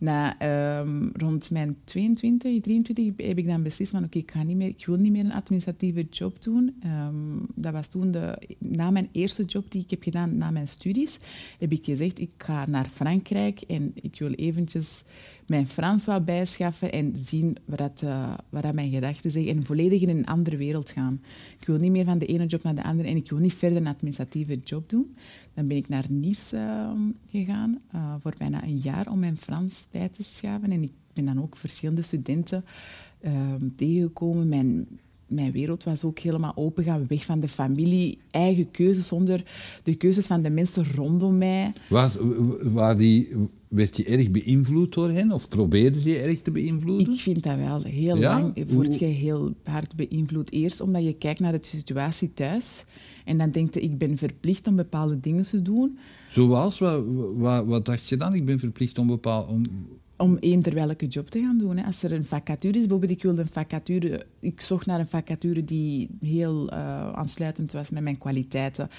Na, ehm, rond mijn 22, 23 heb ik dan beslist van oké, ik niet meer, ik wil niet meer een administratieve job doen. Ehm, dat was toen de, na mijn eerste job die ik heb gedaan na mijn studies, heb ik gezegd ik ga naar Frankrijk en ik wil eventjes mijn Frans wat bijschaffen en zien wat, dat, eh, wat dat mijn gedachten zeggen en volledig in een andere wereld gaan. Ik wil niet meer van de ene job naar de andere en ik wil niet verder een administratieve job doen. Dan ben ik naar Nice ehm, gegaan eh, voor bijna een jaar om mijn Frans bij te schaven. En ik ben dan ook verschillende studenten ehm, tegengekomen. Mijn wereld was ook helemaal open, gaan weg van de familie, eigen keuzes zonder de keuzes van de mensen rondom mij. Was, waar die, werd je erg beïnvloed door hen? Of probeerden ze je erg te beïnvloeden? Ik vind dat wel. Heel Ja? lang word je heel hard beïnvloed. Eerst omdat je kijkt naar de situatie thuis. En dan denk je, ik ben verplicht om bepaalde dingen te doen. Zoals? Wat, wat, wat dacht je dan? Ik ben verplicht om bepaald... Om... om eender welke job te gaan doen. Hè. Als er een vacature is, bijvoorbeeld ik wilde een vacature, ik zocht naar een vacature die heel eh, aansluitend was met mijn kwaliteiten.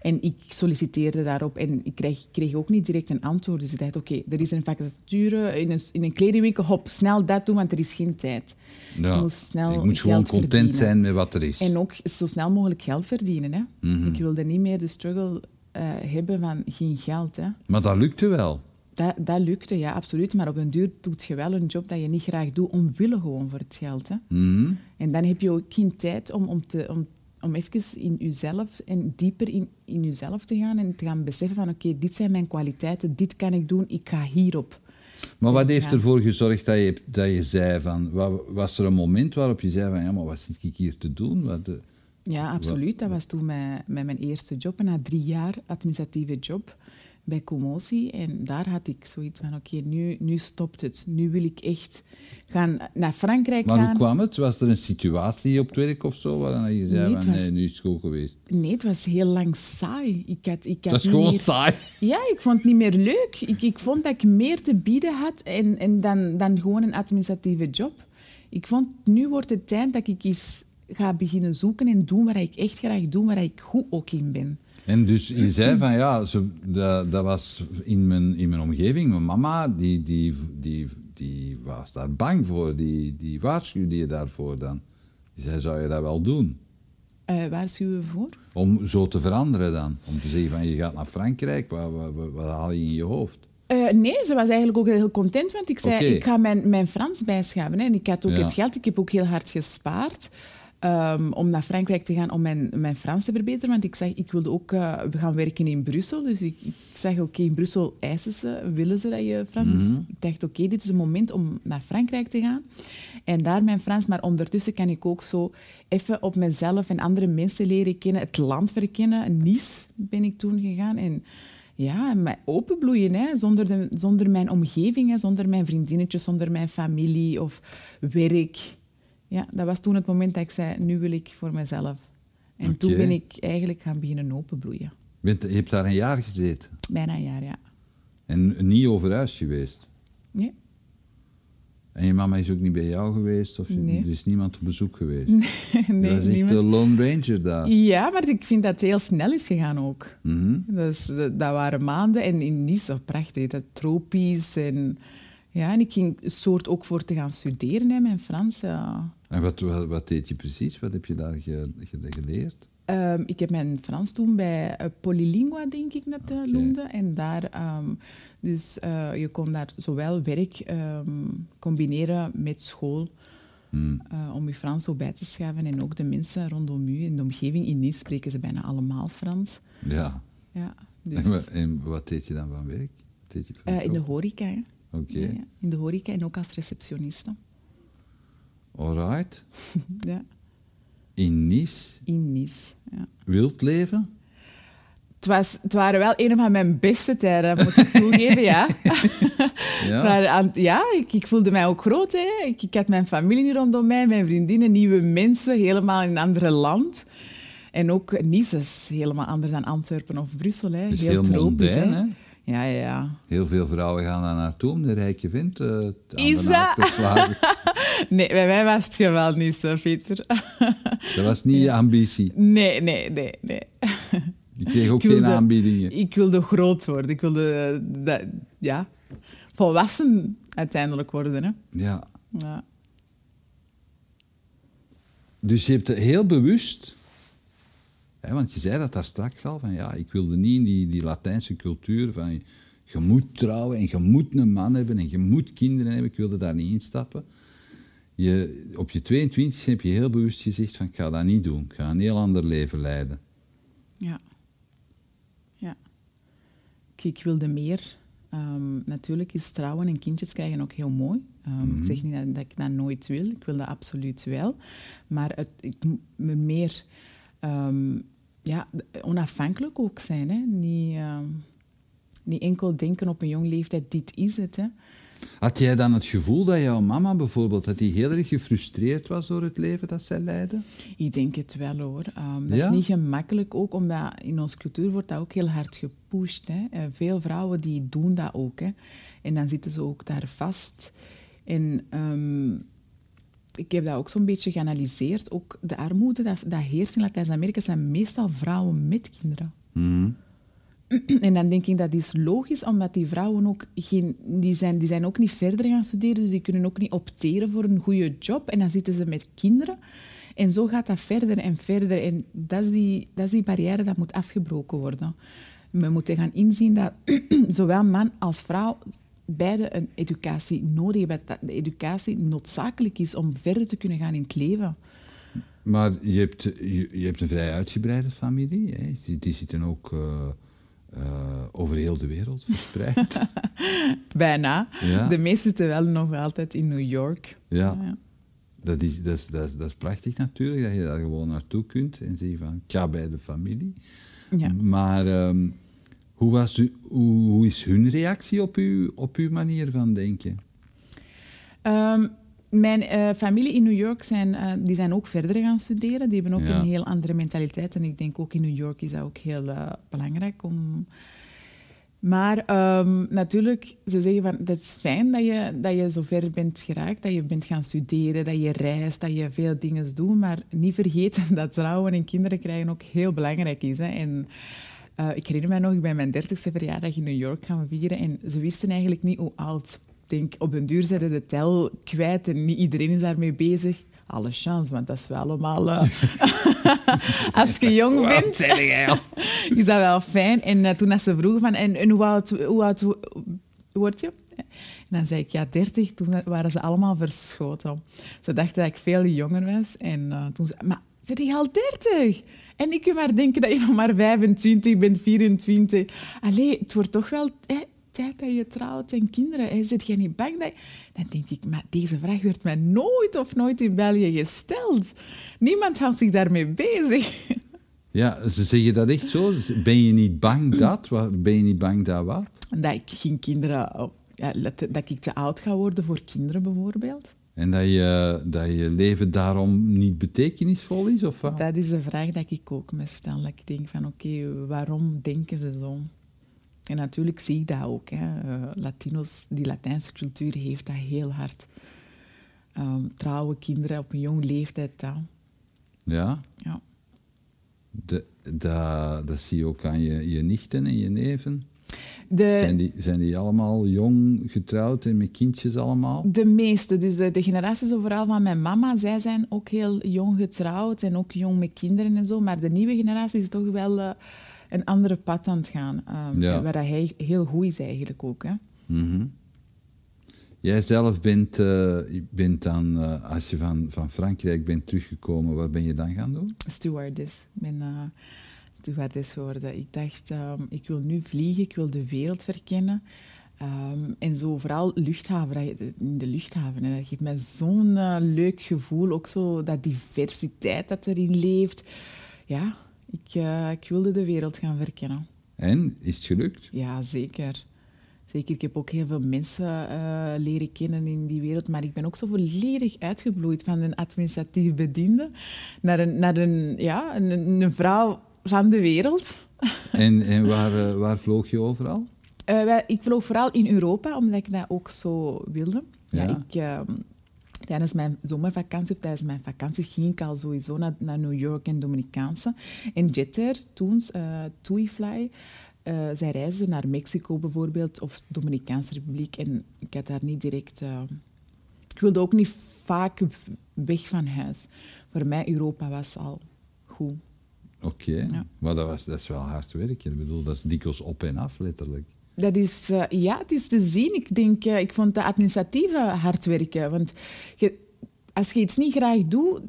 En ik solliciteerde daarop en ik kreeg, kreeg ook niet direct een antwoord. Dus ik dacht, oké, er is een vacature in een, in een kledingwinkel, hop, snel dat doen, want er is geen tijd. Ja, je moet snel je moet gewoon content verdienen. zijn met wat er is. En ook zo snel mogelijk geld verdienen. Hè. Mhm. Ik wilde niet meer de struggle eh, hebben van geen geld. Hè. Maar dat lukte wel. Dat, dat lukte, ja, absoluut. Maar op een duur doet je wel een job dat je niet graag doet, omwille gewoon voor het geld. Hè. Mhm. En dan heb je ook geen tijd om, om, te, om, om even in jezelf en dieper in, in jezelf te gaan en te gaan beseffen van oké, dit zijn mijn kwaliteiten, dit kan ik doen, ik ga hierop. Maar wat heeft ervoor gezorgd dat je, dat je zei van... wa- Was er een moment waarop je zei van... Ja, maar wat zit ik hier te doen? Wat, eh, Ja, absoluut. Dat was toen met, met mijn eerste job. En na drie jaar administratieve job bij Commotie. En daar had ik zoiets van, oké, nu, nu stopt het. Nu wil ik echt gaan naar Frankrijk Maar gaan. hoe kwam het? Was er een situatie op het werk of zo? Waarin je zei Nee, van... was- Nee, nu is het goed geweest. Nee, het was heel lang saai. Ik had, ik had Dat is gewoon meer- saai. Ja, ik vond het niet meer leuk. Ik, ik vond dat ik meer te bieden had en, en dan, dan gewoon een administratieve job. Ik vond, nu wordt het tijd dat ik eens ga beginnen zoeken en doen wat ik echt graag doe, waar ik goed ook in ben. En dus je zei van ja, dat, dat was in mijn, in mijn omgeving. Mijn mama, die, die, die, die was daar bang voor. Die, die waarschuwde je daarvoor dan. Die zei, zou je dat wel doen? Eh waarschuwen we voor? Om zo te veranderen dan. Om te zeggen van je gaat naar Frankrijk, wat, wat, wat, wat haal je in je hoofd? Eh, nee, ze was eigenlijk ook heel content, want ik zei, ik ga mijn, mijn Frans bijschaven. Hè. En ik had ook Ja. het geld, ik heb ook heel hard gespaard ehm, om naar Frankrijk te gaan om mijn, mijn Frans te verbeteren. Want ik zag, ik wilde ook eh, gaan werken in Brussel. Dus ik, ik zag, oké, in Brussel eisen ze, willen ze dat je Frans... Dus ik dacht, oké, dit is een moment om naar Frankrijk te gaan. En daar mijn Frans, maar ondertussen kan ik ook zo even op mezelf en andere mensen leren kennen, het land verkennen. Nice ben ik toen gegaan en... Ja, openbloeien, hè, zonder, de, zonder mijn omgeving, hè, zonder mijn vriendinnetjes, zonder mijn familie of werk. Ja, dat was toen het moment dat ik zei, nu wil ik voor mezelf. En toen ben ik eigenlijk gaan beginnen openbloeien. Je, hebt daar een jaar gezeten. Bijna een jaar, ja. En niet over huis geweest. Nee, En je mama is ook niet bij jou geweest? Of Nee. er is niemand op bezoek geweest? nee je was echt niemand. de Lone Ranger daar. Ja, maar ik vind dat het heel snel is gegaan ook. Mhm. Dus, dat, dat waren maanden en in Nice, prachtig, dat tropisch. En, ja, en ik ging soort ook voor te gaan studeren, hè, mijn Frans. Ja. En wat, wat, wat deed je precies? Wat heb je daar ge- ge- geleerd? Ehm, ik heb mijn Frans toen bij eh, Polylingua, denk ik dat dat Oké. noemde. En daar, ehm, dus eh, je kon daar zowel werk ehm, combineren met school. Hmm. eh, om je Frans zo bij te schaven. En ook de mensen rondom u in de omgeving in Nice spreken ze bijna allemaal Frans. Ja. Ja, En, dus, en wat deed je dan van werk? Deed je eh, in de horeca. hè. Oké, Ja, ja. In de horeca en ook als receptioniste. alright. Ja, In Nice, in Nice. Ja. wild leven? Het, was, het waren wel een van mijn beste tijden, moet ik toegeven, ja. Waren aan- ja, ik, ik voelde mij ook groot. Hè. Ik, ik had mijn familie rondom mij, mijn vriendinnen, nieuwe mensen, helemaal in een ander land. En ook Nice is helemaal anders dan Antwerpen of Brussel. Hè. heel heel tropisch. hè. Ja, ja, ja. Heel veel vrouwen gaan daar naartoe om de rijke vent uh, aan Is de naald te slagen. nee, bij mij was het geweld niet zo, Pieter. dat was niet je ambitie? Nee, nee, nee, nee. Je kreeg ook geen aanbiedingen? Ik wilde groot worden. Ik wilde, dat, ja, volwassen uiteindelijk worden. Hè. Ja. ja. Dus je hebt heel bewust want je zei dat daar straks al, van ja, ik wilde niet in die, die Latijnse cultuur van je moet trouwen en je moet een man hebben en je moet kinderen hebben. Ik wilde daar niet instappen. Je, op je 22 heb je heel bewust gezegd van ik ga dat niet doen. Ik ga een heel ander leven leiden. Ja. Ja. Ik wilde meer. Ehm, natuurlijk is trouwen en kindjes krijgen ook heel mooi. Um, Ik mhm. zeg niet dat, dat, ik dat nooit wil. Ik wil dat absoluut wel. Maar het, ik me meer... Ehm, ja, onafhankelijk ook zijn. Hè? Niet, ehm, niet enkel denken op een jong leeftijd, dit is het. Hè? Had jij dan het gevoel dat jouw mama bijvoorbeeld dat die heel erg gefrustreerd was door het leven dat zij leidde? Ik denk het wel hoor. Um, dat is niet gemakkelijk ook, omdat in onze cultuur wordt dat ook heel hard gepusht. Hè. Uh, veel vrouwen die doen dat ook. Hè. En dan zitten ze ook daar vast. En um, ik heb dat ook zo'n beetje geanalyseerd. Ook de armoede dat, dat heerst in Latijns-Amerika zijn meestal vrouwen met kinderen. Mhm. En dan denk ik dat is logisch, omdat die vrouwen ook geen, die zijn, die zijn ook niet verder gaan studeren, dus die kunnen ook niet opteren voor een goede job. En dan zitten ze met kinderen. En zo gaat dat verder en verder. En dat is die, dat is die barrière dat moet afgebroken worden. We moeten gaan inzien dat zowel man als vrouw beide een educatie nodig hebben. Dat de educatie noodzakelijk is om verder te kunnen gaan in het leven. Maar je hebt, je, je hebt een vrij uitgebreide familie. Hè? Die, die zitten ook uh, uh, over heel de wereld verspreid. Bijna. De meeste zitten wel nog altijd in New York. Ja. ja. Dat, is, dat, is, dat, is, dat is prachtig natuurlijk, dat je daar gewoon naartoe kunt en zie van, ik ga bij de familie. Ja. Maar... Um, hoe, was u, hoe, is hun reactie op, u, op uw manier van denken? Um, mijn uh, familie in New York zijn, uh, die zijn ook verder gaan studeren. Die hebben ook een heel andere mentaliteit. En ik denk ook in New York is dat ook heel uh, belangrijk om... Maar um, natuurlijk, ze zeggen van, het is fijn dat je, dat je zo ver bent geraakt, dat je bent gaan studeren, dat je reist, dat je veel dingen doet. Maar niet vergeten dat trouwen en kinderen krijgen ook heel belangrijk is. Hè. En uh, ik herinner mij nog, bij mijn dertigste verjaardag in New York gaan vieren en ze wisten eigenlijk niet hoe oud. Ik denk, op een duur zeiden de tel kwijt en niet iedereen is daarmee bezig. Alle chance, want dat is wel allemaal... Uh, als je jong bent, is dat wel fijn. En uh, toen ze vroegen van, en, en hoe, oud, hoe oud word je? En dan zei ik, ja, 30. Toen waren ze allemaal verschoten. Ze dachten dat ik veel jonger was. En toen zei maar zit je al 30? En ik kan maar denken dat je nog maar 25 bent, 24. Allee, het wordt toch wel hè, tijd dat je trouwt en kinderen. Hè. Zit je niet bang dat... Dan denk ik, maar deze vraag werd mij nooit of nooit in België gesteld. Niemand houdt zich daarmee bezig. Ja, ze zeggen dat echt zo. Ben je niet bang dat? Ben je niet bang dat wat? Dat ik geen kinderen... Ja, dat ik te oud ga worden voor kinderen bijvoorbeeld. En dat je, dat je leven daarom niet betekenisvol is? Of wat? Dat is de vraag die ik ook me stel. Dat ik denk van, oké, waarom denken ze zo? En natuurlijk zie ik dat ook. Hè. Uh, Latino's, die Latijnse cultuur heeft dat heel hard. Um, trouwe kinderen op een jong leeftijd. Dat. Ja? Ja. De, dat, dat zie je ook aan je, je nichten en je neven? De, zijn, die, zijn die allemaal jong getrouwd en met kindjes allemaal? De meeste. Dus de, de generaties overal van mijn mama, zij zijn ook heel jong getrouwd en ook jong met kinderen en zo. Maar de nieuwe generatie is toch wel uh, een andere pad aan het gaan. Um, ja. Waar hij heel goed is eigenlijk ook. Hè. Mm -hmm. Jij zelf bent, uh, bent dan, uh, als je van, van Frankrijk bent teruggekomen, wat ben je dan gaan doen? Stewardess. Ik ben is geworden. Ik dacht, um, ik wil nu vliegen, ik wil de wereld verkennen. Um, en zo vooral luchthaven, in de luchthaven. En dat geeft mij zo'n uh, leuk gevoel. Ook zo dat diversiteit dat erin leeft. Ja, ik, uh, ik wilde de wereld gaan verkennen. En, is het gelukt? Ja, zeker. Zeker, ik heb ook heel veel mensen uh, leren kennen in die wereld, maar ik ben ook zo volledig uitgebloeid van een administratief bediende naar een, naar een, ja, een, een vrouw van de wereld. En, en waar, eh, waar vloog je overal? Eh, ik vloog vooral in Europa, omdat ik dat ook zo wilde. Ja. Ja. ik, ehm, tijdens mijn zomervakantie of tijdens mijn vakantie ging ik al sowieso naar, naar New York en Dominicaanse. En Jeter, toen, eh TuiFly, zij reisden naar Mexico bijvoorbeeld, of Dominicaanse Republiek. En ik had daar niet direct... ik wilde ook niet vaak weg van huis. Voor mij, Europa was al goed. Oké, Ja. maar dat, was, dat is wel hard werk. Ik bedoel, dat is dikwijls op en af, letterlijk. Dat is, eh, ja, het is te zien. Ik denk, eh, ik vond de administratieve hard werken. Want je, als je iets niet graag doet,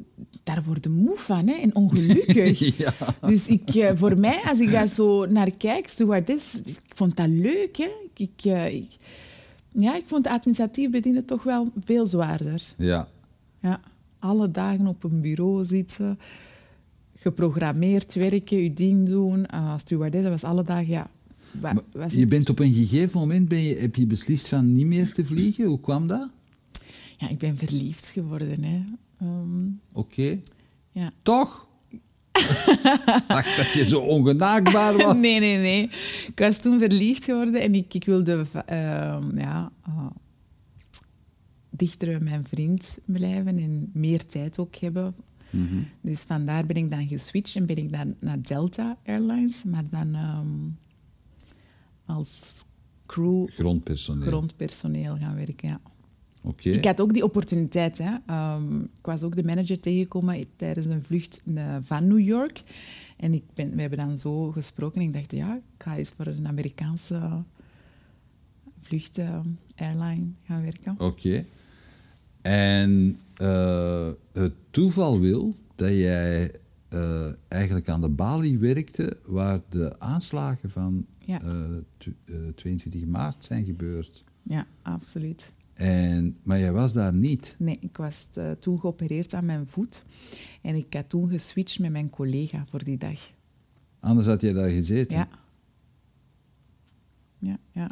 daar word je moe van hè, en ongelukkig. Ja. Dus ik, eh, voor mij, als ik daar zo naar kijk, stewardess, ik vond dat leuk. Hè. Ik- ja, ik vond de administratief bedienen toch wel veel zwaarder. Ja, Ja, alle dagen op een bureau zitten, geprogrammeerd werken, je ding doen. Uh, stewardess, dat was alle dagen, ja. wa- Maar was je bent op een gegeven moment ben je, heb je beslist van niet meer te vliegen. Hoe kwam dat? Ja, ik ben verliefd geworden. Hè. Ehm, Oké. ja. Toch? dacht dat je zo ongenaakbaar was. Nee, nee, nee. Ik was toen verliefd geworden en ik, ik wilde ehm, ja, eh, dichter bij mijn vriend blijven en meer tijd ook hebben. Mhm. Dus vandaar ben ik dan geswitcht en ben ik dan naar Delta Airlines, maar dan ehm, als crew Grondpersoneel. grondpersoneel gaan werken. Ja. Oké. Ik had ook die opportuniteit. Hè. Ehm, ik was ook de manager tegengekomen tijdens een vlucht eh, van New York. En ik ben, we hebben dan zo gesproken en ik dacht, ja, ik ga eens voor een Amerikaanse vlucht eh, airline gaan werken. Oké. En eh, het toeval wil dat jij eh, eigenlijk aan de balie werkte waar de aanslagen van Ja. eh, tw- 22 maart zijn gebeurd. Ja, absoluut. En, maar jij was daar niet. Nee, ik was toen geopereerd aan mijn voet. En ik had toen geswitcht met mijn collega voor die dag. Anders had jij daar gezeten. Ja. Ja, ja.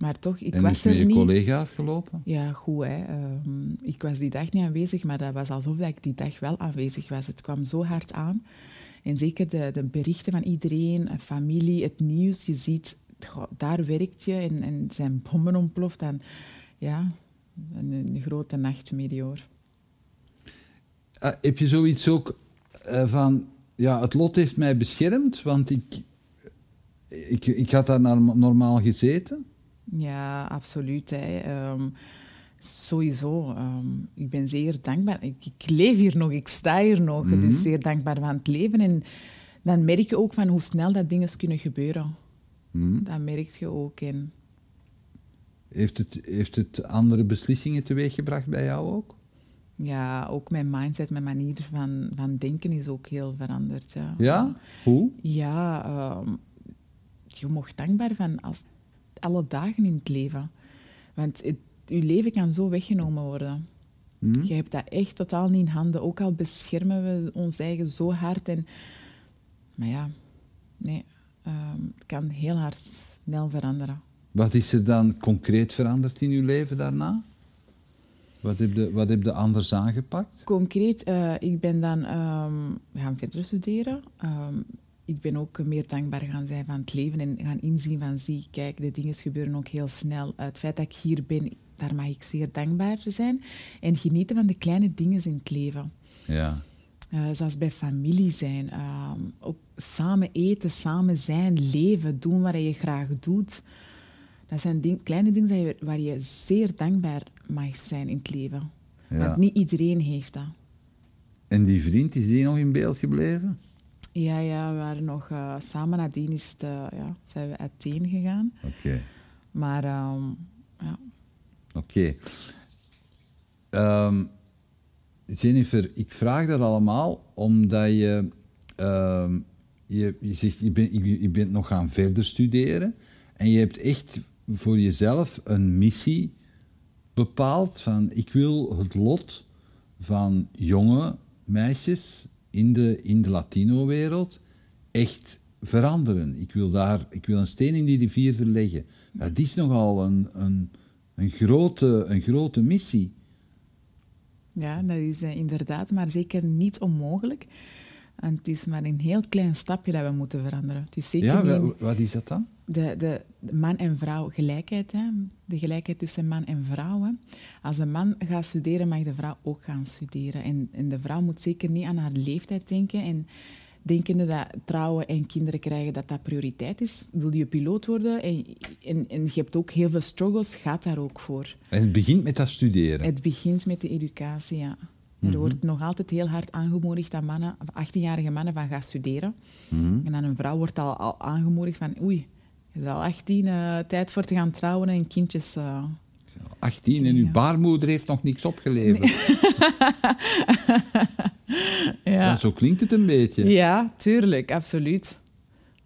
Maar toch, ik en was er je niet... collega afgelopen? Ja, goed. Hè. Ehm, ik was die dag niet aanwezig, maar dat was alsof ik die dag wel aanwezig was. Het kwam zo hard aan. En zeker de, de berichten van iedereen, eh, familie, het nieuws. Je ziet, goh, daar werkt je en, en zijn bommen ontploft. Dan, ja, een, een grote nachtmerrie hoor. Ah, heb je zoiets ook eh, van, ja, het lot heeft mij beschermd, want ik, ik, ik had daar norm- normaal gezeten? Ja, absoluut. Hè. Ehm, sowieso. ehm, ik ben zeer dankbaar. Ik, ik leef hier nog, ik sta hier nog. Dus zeer dankbaar van het leven. En dan merk je ook van hoe snel dat dingen kunnen gebeuren. Hm? Dat merk je ook. En Heeft het, heeft het andere beslissingen teweeggebracht bij jou ook? ja, ook mijn mindset, mijn manier van, van denken is ook heel veranderd. Ja, Ja? Hoe? Ja, ehm, je mocht dankbaar van als, alle dagen in het leven. Want het, je leven kan zo weggenomen worden. Hm? Je hebt dat echt totaal niet in handen. Ook al beschermen we ons eigen zo hard. En, maar ja, nee, ehm, het kan heel hard snel veranderen. Wat is er dan concreet veranderd in uw leven daarna? Wat heb je, wat heb je anders aangepakt? Concreet, eh, ik ben dan ehm, gaan verder studeren. Ehm, ik ben ook meer dankbaar gaan zijn van het leven en gaan inzien van, zie, kijk, de dingen gebeuren ook heel snel. het feit dat ik hier ben, daar mag ik zeer dankbaar zijn. En genieten van de kleine dingen in het leven. Ja. Eh, zoals bij familie zijn, ehm, ook samen eten, samen zijn, leven, doen wat je graag doet. Dat zijn ding- kleine dingen waar je zeer dankbaar mag zijn in het leven. Ja. Want niet iedereen heeft dat. En die vriend, is die nog in beeld gebleven? Ja, ja, we waren nog eh, samen nadien is het, eh, ja, zijn we uiteen gegaan. Oké. Maar ehm, ja, Oké. Ehm, Jennifer, ik vraag dat allemaal omdat je, ehm, je, je zegt, je bent, je, je bent nog gaan verder studeren en je hebt echt voor jezelf een missie bepaald van ik wil het lot van jonge meisjes in de, in de Latino-wereld echt veranderen. Ik wil, daar, ik wil een steen in die rivier verleggen. Dat is nogal een, een, een, grote, een grote missie. ja, dat is eh, inderdaad, maar zeker niet onmogelijk. En het is maar een heel klein stapje dat we moeten veranderen. Het is zeker Ja, niet wat is dat dan? De, de, de man en vrouw gelijkheid. Hè? De gelijkheid tussen man en vrouw. Hè? Als een man gaat studeren, mag de vrouw ook gaan studeren. En, en de vrouw moet zeker niet aan haar leeftijd denken. En denkende dat trouwen en kinderen krijgen, dat dat prioriteit is. Wil je piloot worden en, en, en je hebt ook heel veel struggles, gaat daar ook voor. En het begint met dat studeren. Het begint met de educatie, ja. Er wordt nog altijd heel hard aangemoedigd dat mannen, of 18-jarige mannen van gaan studeren. En aan een vrouw wordt al, al aangemoedigd van oei, je bent al 18, eh, tijd voor te gaan trouwen en kindjes... eh. 18 en uw Ja. baarmoeder heeft nog niks opgeleverd. Ja. Ja, zo klinkt het een beetje. ja, tuurlijk, absoluut.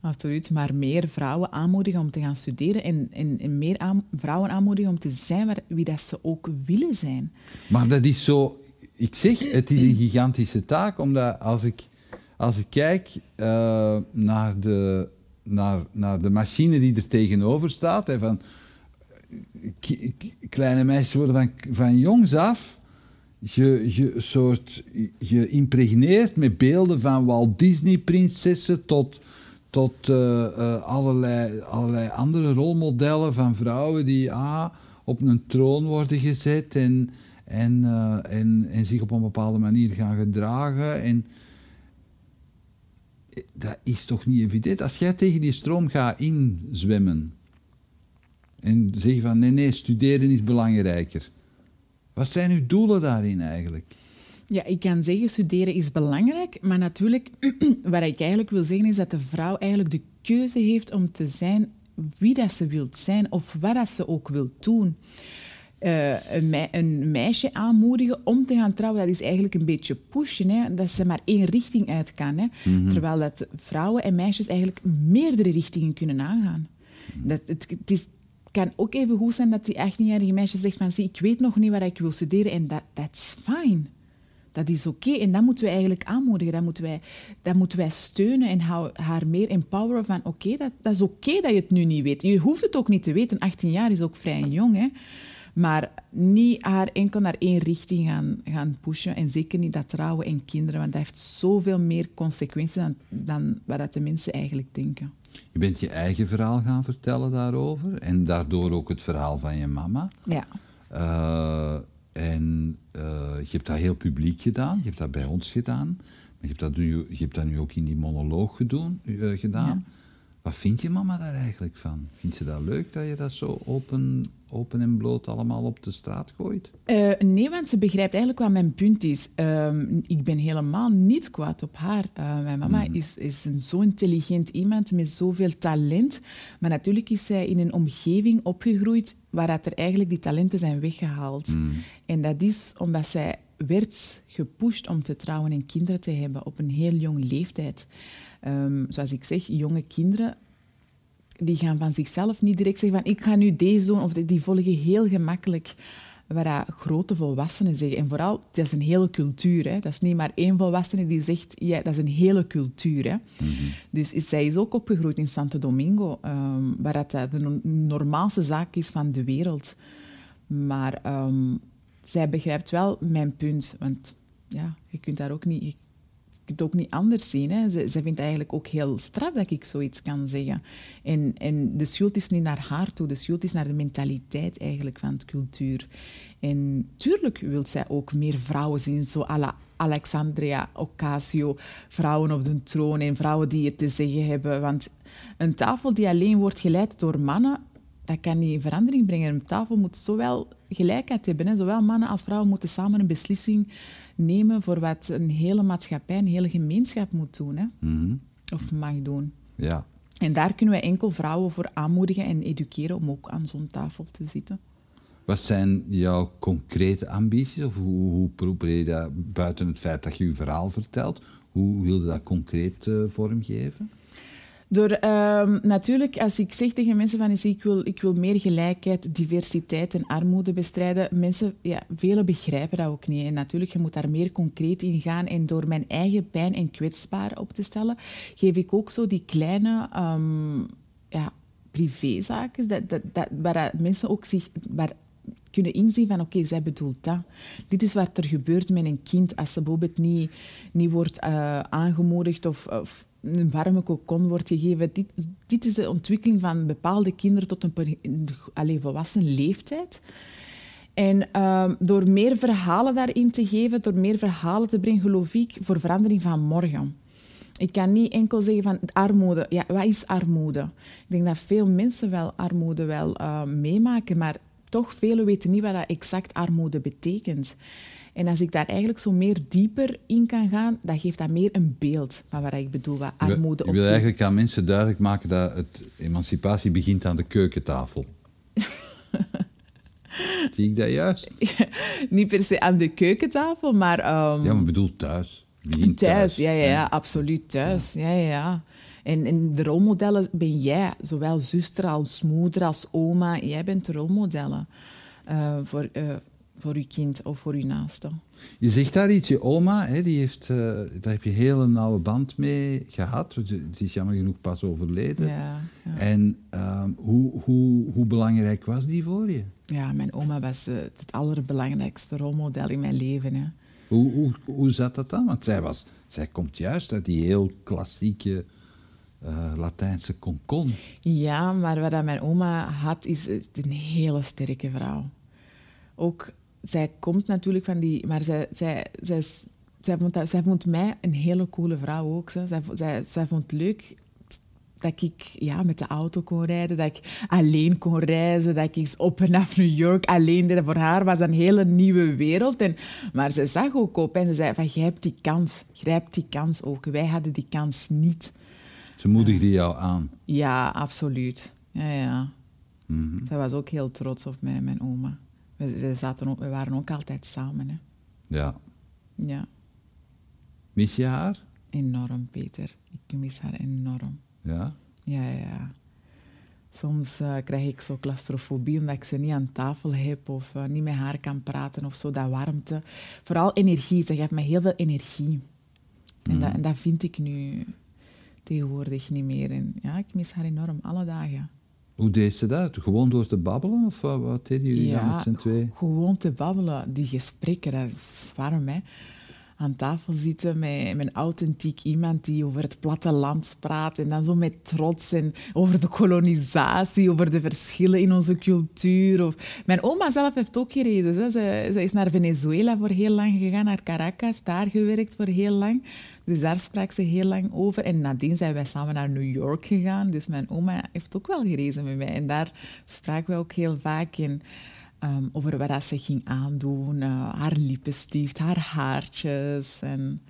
Absoluut, maar meer vrouwen aanmoedigen om te gaan studeren en, en, en meer aan- vrouwen aanmoedigen om te zijn waar, wie dat ze ook willen zijn. Maar dat is zo... Ik zeg, het is een gigantische taak, omdat als ik, als ik kijk eh, naar, de, naar, naar de machine die er tegenover staat, hè, van, kleine meisjes worden van, van jongs af ge, ge, soort, geïmpregneerd met beelden van Walt Disney-prinsessen tot, tot eh, eh, allerlei, allerlei andere rolmodellen van vrouwen die ah, op een troon worden gezet en, en, eh, en, en zich op een bepaalde manier gaan gedragen. En, dat is toch niet evident? Als jij tegen die stroom gaat inzwemmen en zeg van nee, nee, studeren is belangrijker. Wat zijn uw doelen daarin eigenlijk? Ja, ik kan zeggen, studeren is belangrijk, maar natuurlijk, wat ik eigenlijk wil zeggen, is dat de vrouw eigenlijk de keuze heeft om te zijn wie dat ze wil zijn of wat dat ze ook wil doen. Eh, een, mei- een meisje aanmoedigen om te gaan trouwen, dat is eigenlijk een beetje pushen, hè, dat ze maar één richting uit kan. Hè, Terwijl dat vrouwen en meisjes eigenlijk meerdere richtingen kunnen aangaan. Dat, het, het is, kan ook even goed zijn dat die 18-jarige meisje zegt van, zie, ik weet nog niet waar ik wil studeren en dat that's fine. Dat is oké en dat moeten we eigenlijk aanmoedigen. Dat moeten wij, dat moeten wij steunen en haar meer empoweren van oké, dat, dat is oké dat je het nu niet weet. Je hoeft het ook niet te weten. 18 jaar is ook vrij jong, hè. Maar niet haar enkel naar één richting gaan, gaan pushen. En zeker niet dat trouwen en kinderen, want dat heeft zoveel meer consequenties dan, dan wat dat de mensen eigenlijk denken. Je bent je eigen verhaal gaan vertellen daarover en daardoor ook het verhaal van je mama. Ja. Eh, en eh, je hebt dat heel publiek gedaan, je hebt dat bij ons gedaan, maar je hebt dat nu, je hebt dat nu ook in die monoloog gedoen, eh, gedaan. Wat vindt je mama daar eigenlijk van? Vindt ze dat leuk dat je dat zo open, open en bloot allemaal op de straat gooit? Eh, nee, want ze begrijpt eigenlijk wat mijn punt is. Ehm, ik ben helemaal niet kwaad op haar. Eh, mijn mama is, is een zo intelligent iemand met zoveel talent. Maar natuurlijk is zij in een omgeving opgegroeid waar dat er eigenlijk die talenten zijn weggehaald. En dat is omdat zij werd gepusht om te trouwen en kinderen te hebben op een heel jong leeftijd. Ehm, zoals ik zeg, jonge kinderen die gaan van zichzelf niet direct zeggen van ik ga nu deze doen, of die- volgen heel gemakkelijk wat dat grote volwassenen zeggen. En vooral, dat is een hele cultuur. Hè. Dat is niet maar één volwassene die zegt, ja, dat is een hele cultuur. Hè. Dus is, zij is ook opgegroeid in Santo Domingo, ehm, waar dat eh, de no- normaalste zaak is van de wereld. Maar ehm, zij begrijpt wel mijn punt, want ja, je kunt daar ook niet... Het ook niet anders zien. Ze vindt eigenlijk ook heel straf dat ik zoiets kan zeggen. En, en de schuld is niet naar haar toe, de schuld is naar de mentaliteit eigenlijk van het cultuur. En tuurlijk wil zij ook meer vrouwen zien, zo à la Alexandria Ocasio, vrouwen op de troon en vrouwen die het te zeggen hebben. Want een tafel die alleen wordt geleid door mannen, dat kan niet verandering brengen. Een tafel moet zowel gelijkheid hebben. Hè. Zowel mannen als vrouwen moeten samen een beslissing nemen voor wat een hele maatschappij, een hele gemeenschap moet doen. Hè. Mhm. Of mag doen. Ja. En daar kunnen we enkel vrouwen voor aanmoedigen en educeren om ook aan zo'n tafel te zitten. Wat zijn jouw concrete ambities? Of hoe, hoe probeer je dat, buiten het feit dat je je verhaal vertelt, hoe wil je dat concreet eh, vormgeven? Door ehm, natuurlijk, als ik zeg tegen mensen van ik wil, ik wil meer gelijkheid, diversiteit en armoede bestrijden, mensen, ja, velen begrijpen dat ook niet. En natuurlijk, je moet daar meer concreet in gaan. En door mijn eigen pijn en kwetsbaar op te stellen, geef ik ook zo die kleine ehm, ja, privézaken, dat, dat, dat, waar mensen ook zich, waar kunnen inzien van oké, zij bedoelt dat. Dit is wat er gebeurt met een kind als ze bijvoorbeeld niet, niet wordt uh, aangemoedigd of, een warme kokon wordt gegeven. Dit, dit is de ontwikkeling van bepaalde kinderen tot een, volwassen leeftijd. En uh, door meer verhalen daarin te geven, door meer verhalen te brengen, geloof ik, voor verandering van morgen. Ik kan niet enkel zeggen van armoede. Ja, wat is armoede? Ik denk dat veel mensen wel armoede wel uh, meemaken, maar toch velen weten niet wat dat exact armoede betekent. En als ik daar eigenlijk zo meer dieper in kan gaan, dan geeft dat meer een beeld van wat ik bedoel, wat armoede... Je wil eigenlijk aan mensen duidelijk maken dat het emancipatie begint aan de keukentafel. Zie ik dat juist? niet per se aan de keukentafel, maar... Um, ja, maar bedoel thuis. Thuis, thuis. Ja, ja, ja, absoluut thuis. Ja, ja, ja. En, en de rolmodellen ben jij, zowel zuster als moeder als oma. Jij bent de rolmodellen uh, voor, uh, voor je kind of voor je naaste. Je zegt daar iets, je oma, hè, die heeft, uh, daar heb je een hele nauwe band mee gehad. Ze is jammer genoeg pas overleden. Ja, ja. En uh, hoe, hoe, hoe belangrijk was die voor je? Ja, mijn oma was het allerbelangrijkste rolmodel in mijn leven. Hè. Hoe, hoe, hoe zat dat dan? Want zij, was, zij komt juist uit die heel klassieke uh, Latijnse concon. Ja, maar wat mijn oma had, is een hele sterke vrouw. Ook, zij komt natuurlijk van die... Maar zij, zij, zij, zij, vond, zij vond mij een hele coole vrouw ook. Zij, zij, zij vond het leuk dat ik ja, met de auto kon rijden, dat ik alleen kon reizen, dat ik op en af New York alleen deed. Voor haar was een hele nieuwe wereld. En, maar ze zag ook op en ze zei van, jij hebt die kans, grijp die kans ook. Wij hadden die kans niet. Ze moedigde jou aan? Ja, absoluut. Ja, ja. Mm Zij was ook heel trots op mij, mijn oma. We, we, zaten ook, we waren ook altijd samen. Hè. Ja. Ja. Mis je haar? Enorm, Peter. Ik mis haar enorm. Ja? Ja, ja. Soms uh, krijg ik zo claustrofobie omdat ik ze niet aan tafel heb of uh, niet met haar kan praten of zo, dat warmte. Vooral energie, ze geeft mij heel veel energie. En, dat, mm. en dat vind ik nu tegenwoordig niet meer. En ja, ik mis haar enorm, alle dagen. Hoe deed ze dat? Gewoon door te babbelen? Of wat, wat deden jullie ja, dan met z'n twee? gewoon te babbelen. Die gesprekken, dat is warm, hè aan tafel zitten met, een authentiek iemand die over het platteland praat en dan zo met trots en over de kolonisatie, over de verschillen in onze cultuur. Of... Mijn oma zelf heeft ook gereisd. Hè. Ze, ze is naar Venezuela voor heel lang gegaan, naar Caracas, daar gewerkt voor heel lang. Dus daar sprak ze heel lang over. En nadien zijn wij samen naar New York gegaan. Dus mijn oma heeft ook wel gerezen met mij. En daar spraken we ook heel vaak in. Um, over wat ze ging aandoen, uh, haar lippenstift, haar haartjes en,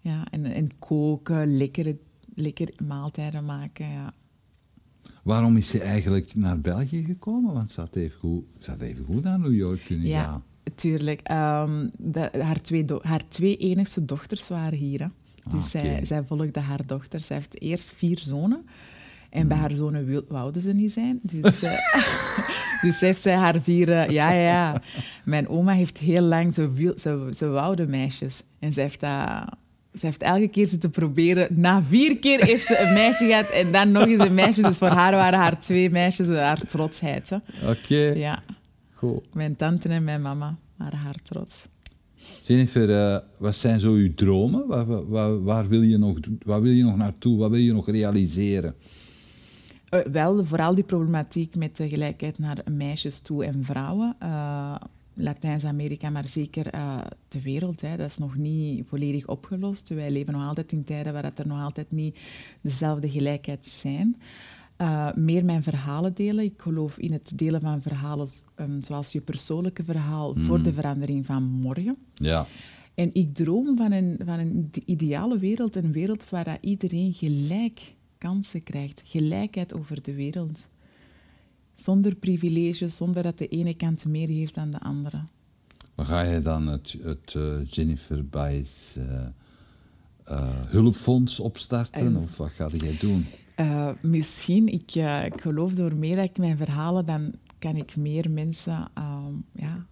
ja, en, en koken, lekkere, lekkere maaltijden maken. Ja. Waarom is ze eigenlijk naar België gekomen? Want ze had even goed, ze had even goed naar New York kunnen ja, gaan. Tuurlijk. Um, de, haar, twee haar twee enigste dochters waren hier. Hè. Dus ah, zij, zij volgde haar dochter. Zij heeft eerst vier zonen. En bij hmm. haar zonen wouden ze niet zijn. Dus, uh, dus heeft zij haar vier... Uh, ja, ja. Mijn oma heeft heel lang... Ze, wil, ze, ze woude meisjes. En ze heeft dat... Ze heeft elke keer zitten proberen. Na vier keer heeft ze een meisje gehad en dan nog eens een meisje. Dus voor haar waren haar twee meisjes haar trotsheid. Oké. Ja. Goed. Mijn tante en mijn mama waren haar trots. Jennifer, uh, wat zijn zo uw dromen? Waar, waar, waar, wil je nog, waar wil je nog naartoe? Wat wil je nog realiseren? Uh, wel, vooral die problematiek met de gelijkheid naar meisjes toe en vrouwen. Uh, Latijns-Amerika, maar zeker uh, de wereld. Hè, dat is nog niet volledig opgelost. Wij leven nog altijd in tijden waar er nog altijd niet dezelfde gelijkheid zijn. meer mijn verhalen delen. Ik geloof in het delen van verhalen um, zoals je persoonlijke verhaal voor de mm. verandering van morgen. Ja. En ik droom van een, van een ideale wereld, een wereld waar iedereen gelijk kansen krijgt, gelijkheid over de wereld. Zonder privileges, zonder dat de ene kant meer heeft dan de andere. Maar ga je dan het, het uh, Jennifer Baez uh, uh, hulpfonds opstarten of wat ga jij doen? misschien, ik, ik geloof door meer dat ik mijn verhalen, dan kan ik meer mensen ehm, ja,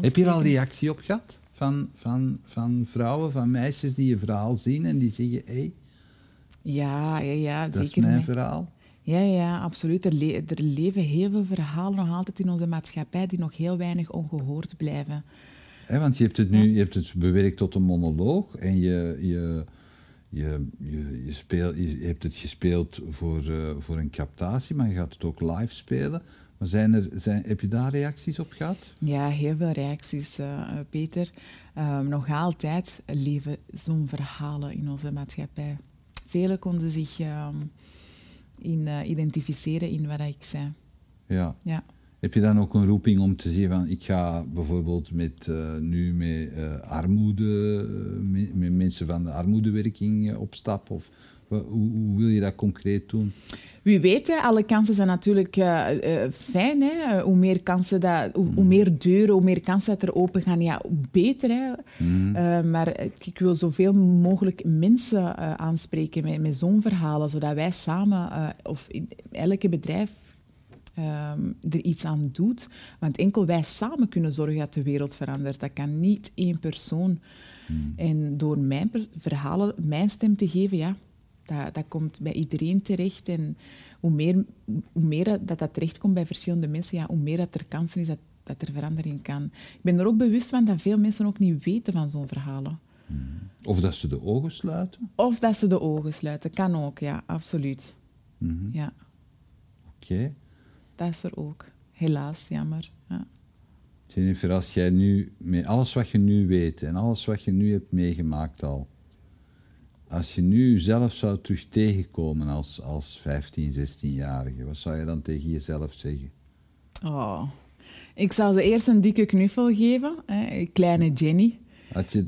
Heb je er al reactie op gehad? Van, van, van vrouwen, van meisjes die je verhaal zien en die zeggen: hey, ja, ja, ja dat is mijn verhaal. Ja, ja, absoluut. Er, le er, leven heel veel verhalen nog altijd in onze maatschappij die nog heel weinig ongehoord blijven. want je hebt het nu je hebt het bewerkt tot een monoloog en je, je, je, je, je, speel, je hebt het gespeeld voor, uh, voor een captatie, maar je gaat het ook live spelen. Maar zijn er, zijn, heb je daar reacties op gehad? Ja, heel veel reacties, uh, Peter. Um, nog altijd leven zo'n verhalen in onze maatschappij. Velen konden zich um, in, uh, identificeren in wat ik zei. Ja. ja. Heb je dan ook een roeping om te zeggen van ik ga bijvoorbeeld met, uh, nu met armoede, met, met, mensen van de armoedewerking op stap? Of hoe, hoe wil je dat concreet doen? Wie weet, hè, alle kansen zijn natuurlijk uh, uh, fijn. Hè. Hoe meer kansen dat, hoe, hoe, meer deuren, hoe meer kansen dat er open gaan, ja, hoe beter. Hè. Mm. Uh, maar ik wil zoveel mogelijk mensen aanspreken met, met zo'n verhalen, zodat wij samen, of in elke bedrijf, um, er iets aan doet. Want enkel wij samen kunnen zorgen dat de wereld verandert. Dat kan niet één persoon. Mm. En door mijn verhalen, mijn stem te geven, ja, dat, dat komt bij iedereen terecht. En hoe meer, hoe meer dat, dat terechtkomt bij verschillende mensen, ja, hoe meer dat er kansen is dat, dat er verandering kan. Ik ben er ook bewust van dat veel mensen ook niet weten van zo'n verhalen. Hmm. Of dat ze de ogen sluiten? Of dat ze de ogen sluiten. Kan ook, ja, absoluut. Mm -hmm. Ja. Oké. Dat is er ook. Helaas, jammer. Ja. Jennifer, als jij nu, met alles wat je nu weet en alles wat je nu hebt meegemaakt al, als je nu zelf zou terug tegenkomen als, als 15, 16-jarige, wat zou je dan tegen jezelf zeggen? Oh, ik zou ze eerst een dikke knuffel geven, hè, kleine Jenny. Had je,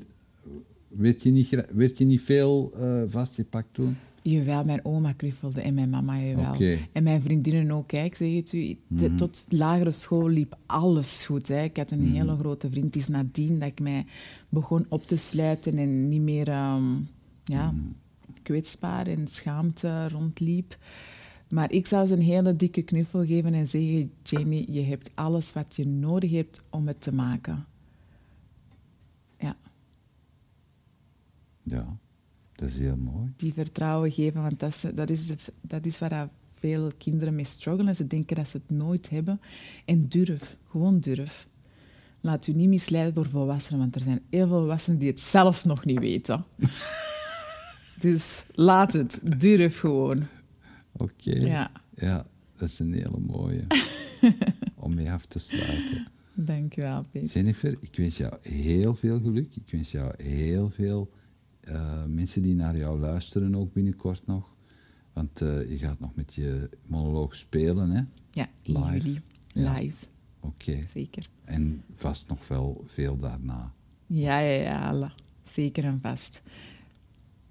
werd, je niet, werd je niet veel uh, vastgepakt toen? Jawel, mijn oma knuffelde en mijn mama jawel. Okay. En mijn vriendinnen ook. Kijk, zeg het u, mm -hmm. tot lagere school liep alles goed. Hè. Ik had een mm -hmm. hele grote vriend. Het is nadien dat ik mij begon op te sluiten en niet meer... Um, ja, mm. kwetsbaar en schaamte rondliep. Maar ik zou ze een hele dikke knuffel geven en zeggen: Jenny, je hebt alles wat je nodig hebt om het te maken. Ja. Ja, dat is heel mooi. Die vertrouwen geven, want dat is, dat is, dat is waar veel kinderen mee struggelen. Ze denken dat ze het nooit hebben. En durf, gewoon durf. Laat u niet misleiden door volwassenen, want er zijn heel veel volwassenen die het zelfs nog niet weten. Dus laat het. Durf gewoon. Oké. Okay. Ja. ja, dat is een hele mooie. om mee af te sluiten. Dank je wel, Peter. Jennifer, ik wens jou heel veel geluk. Ik wens jou heel veel uh, mensen die naar jou luisteren ook binnenkort nog. Want uh, je gaat nog met je monoloog spelen, hè? Ja, live. Live. Oké. Okay. Zeker. En vast nog wel veel daarna. Ja, ja, ja. Zeker en vast.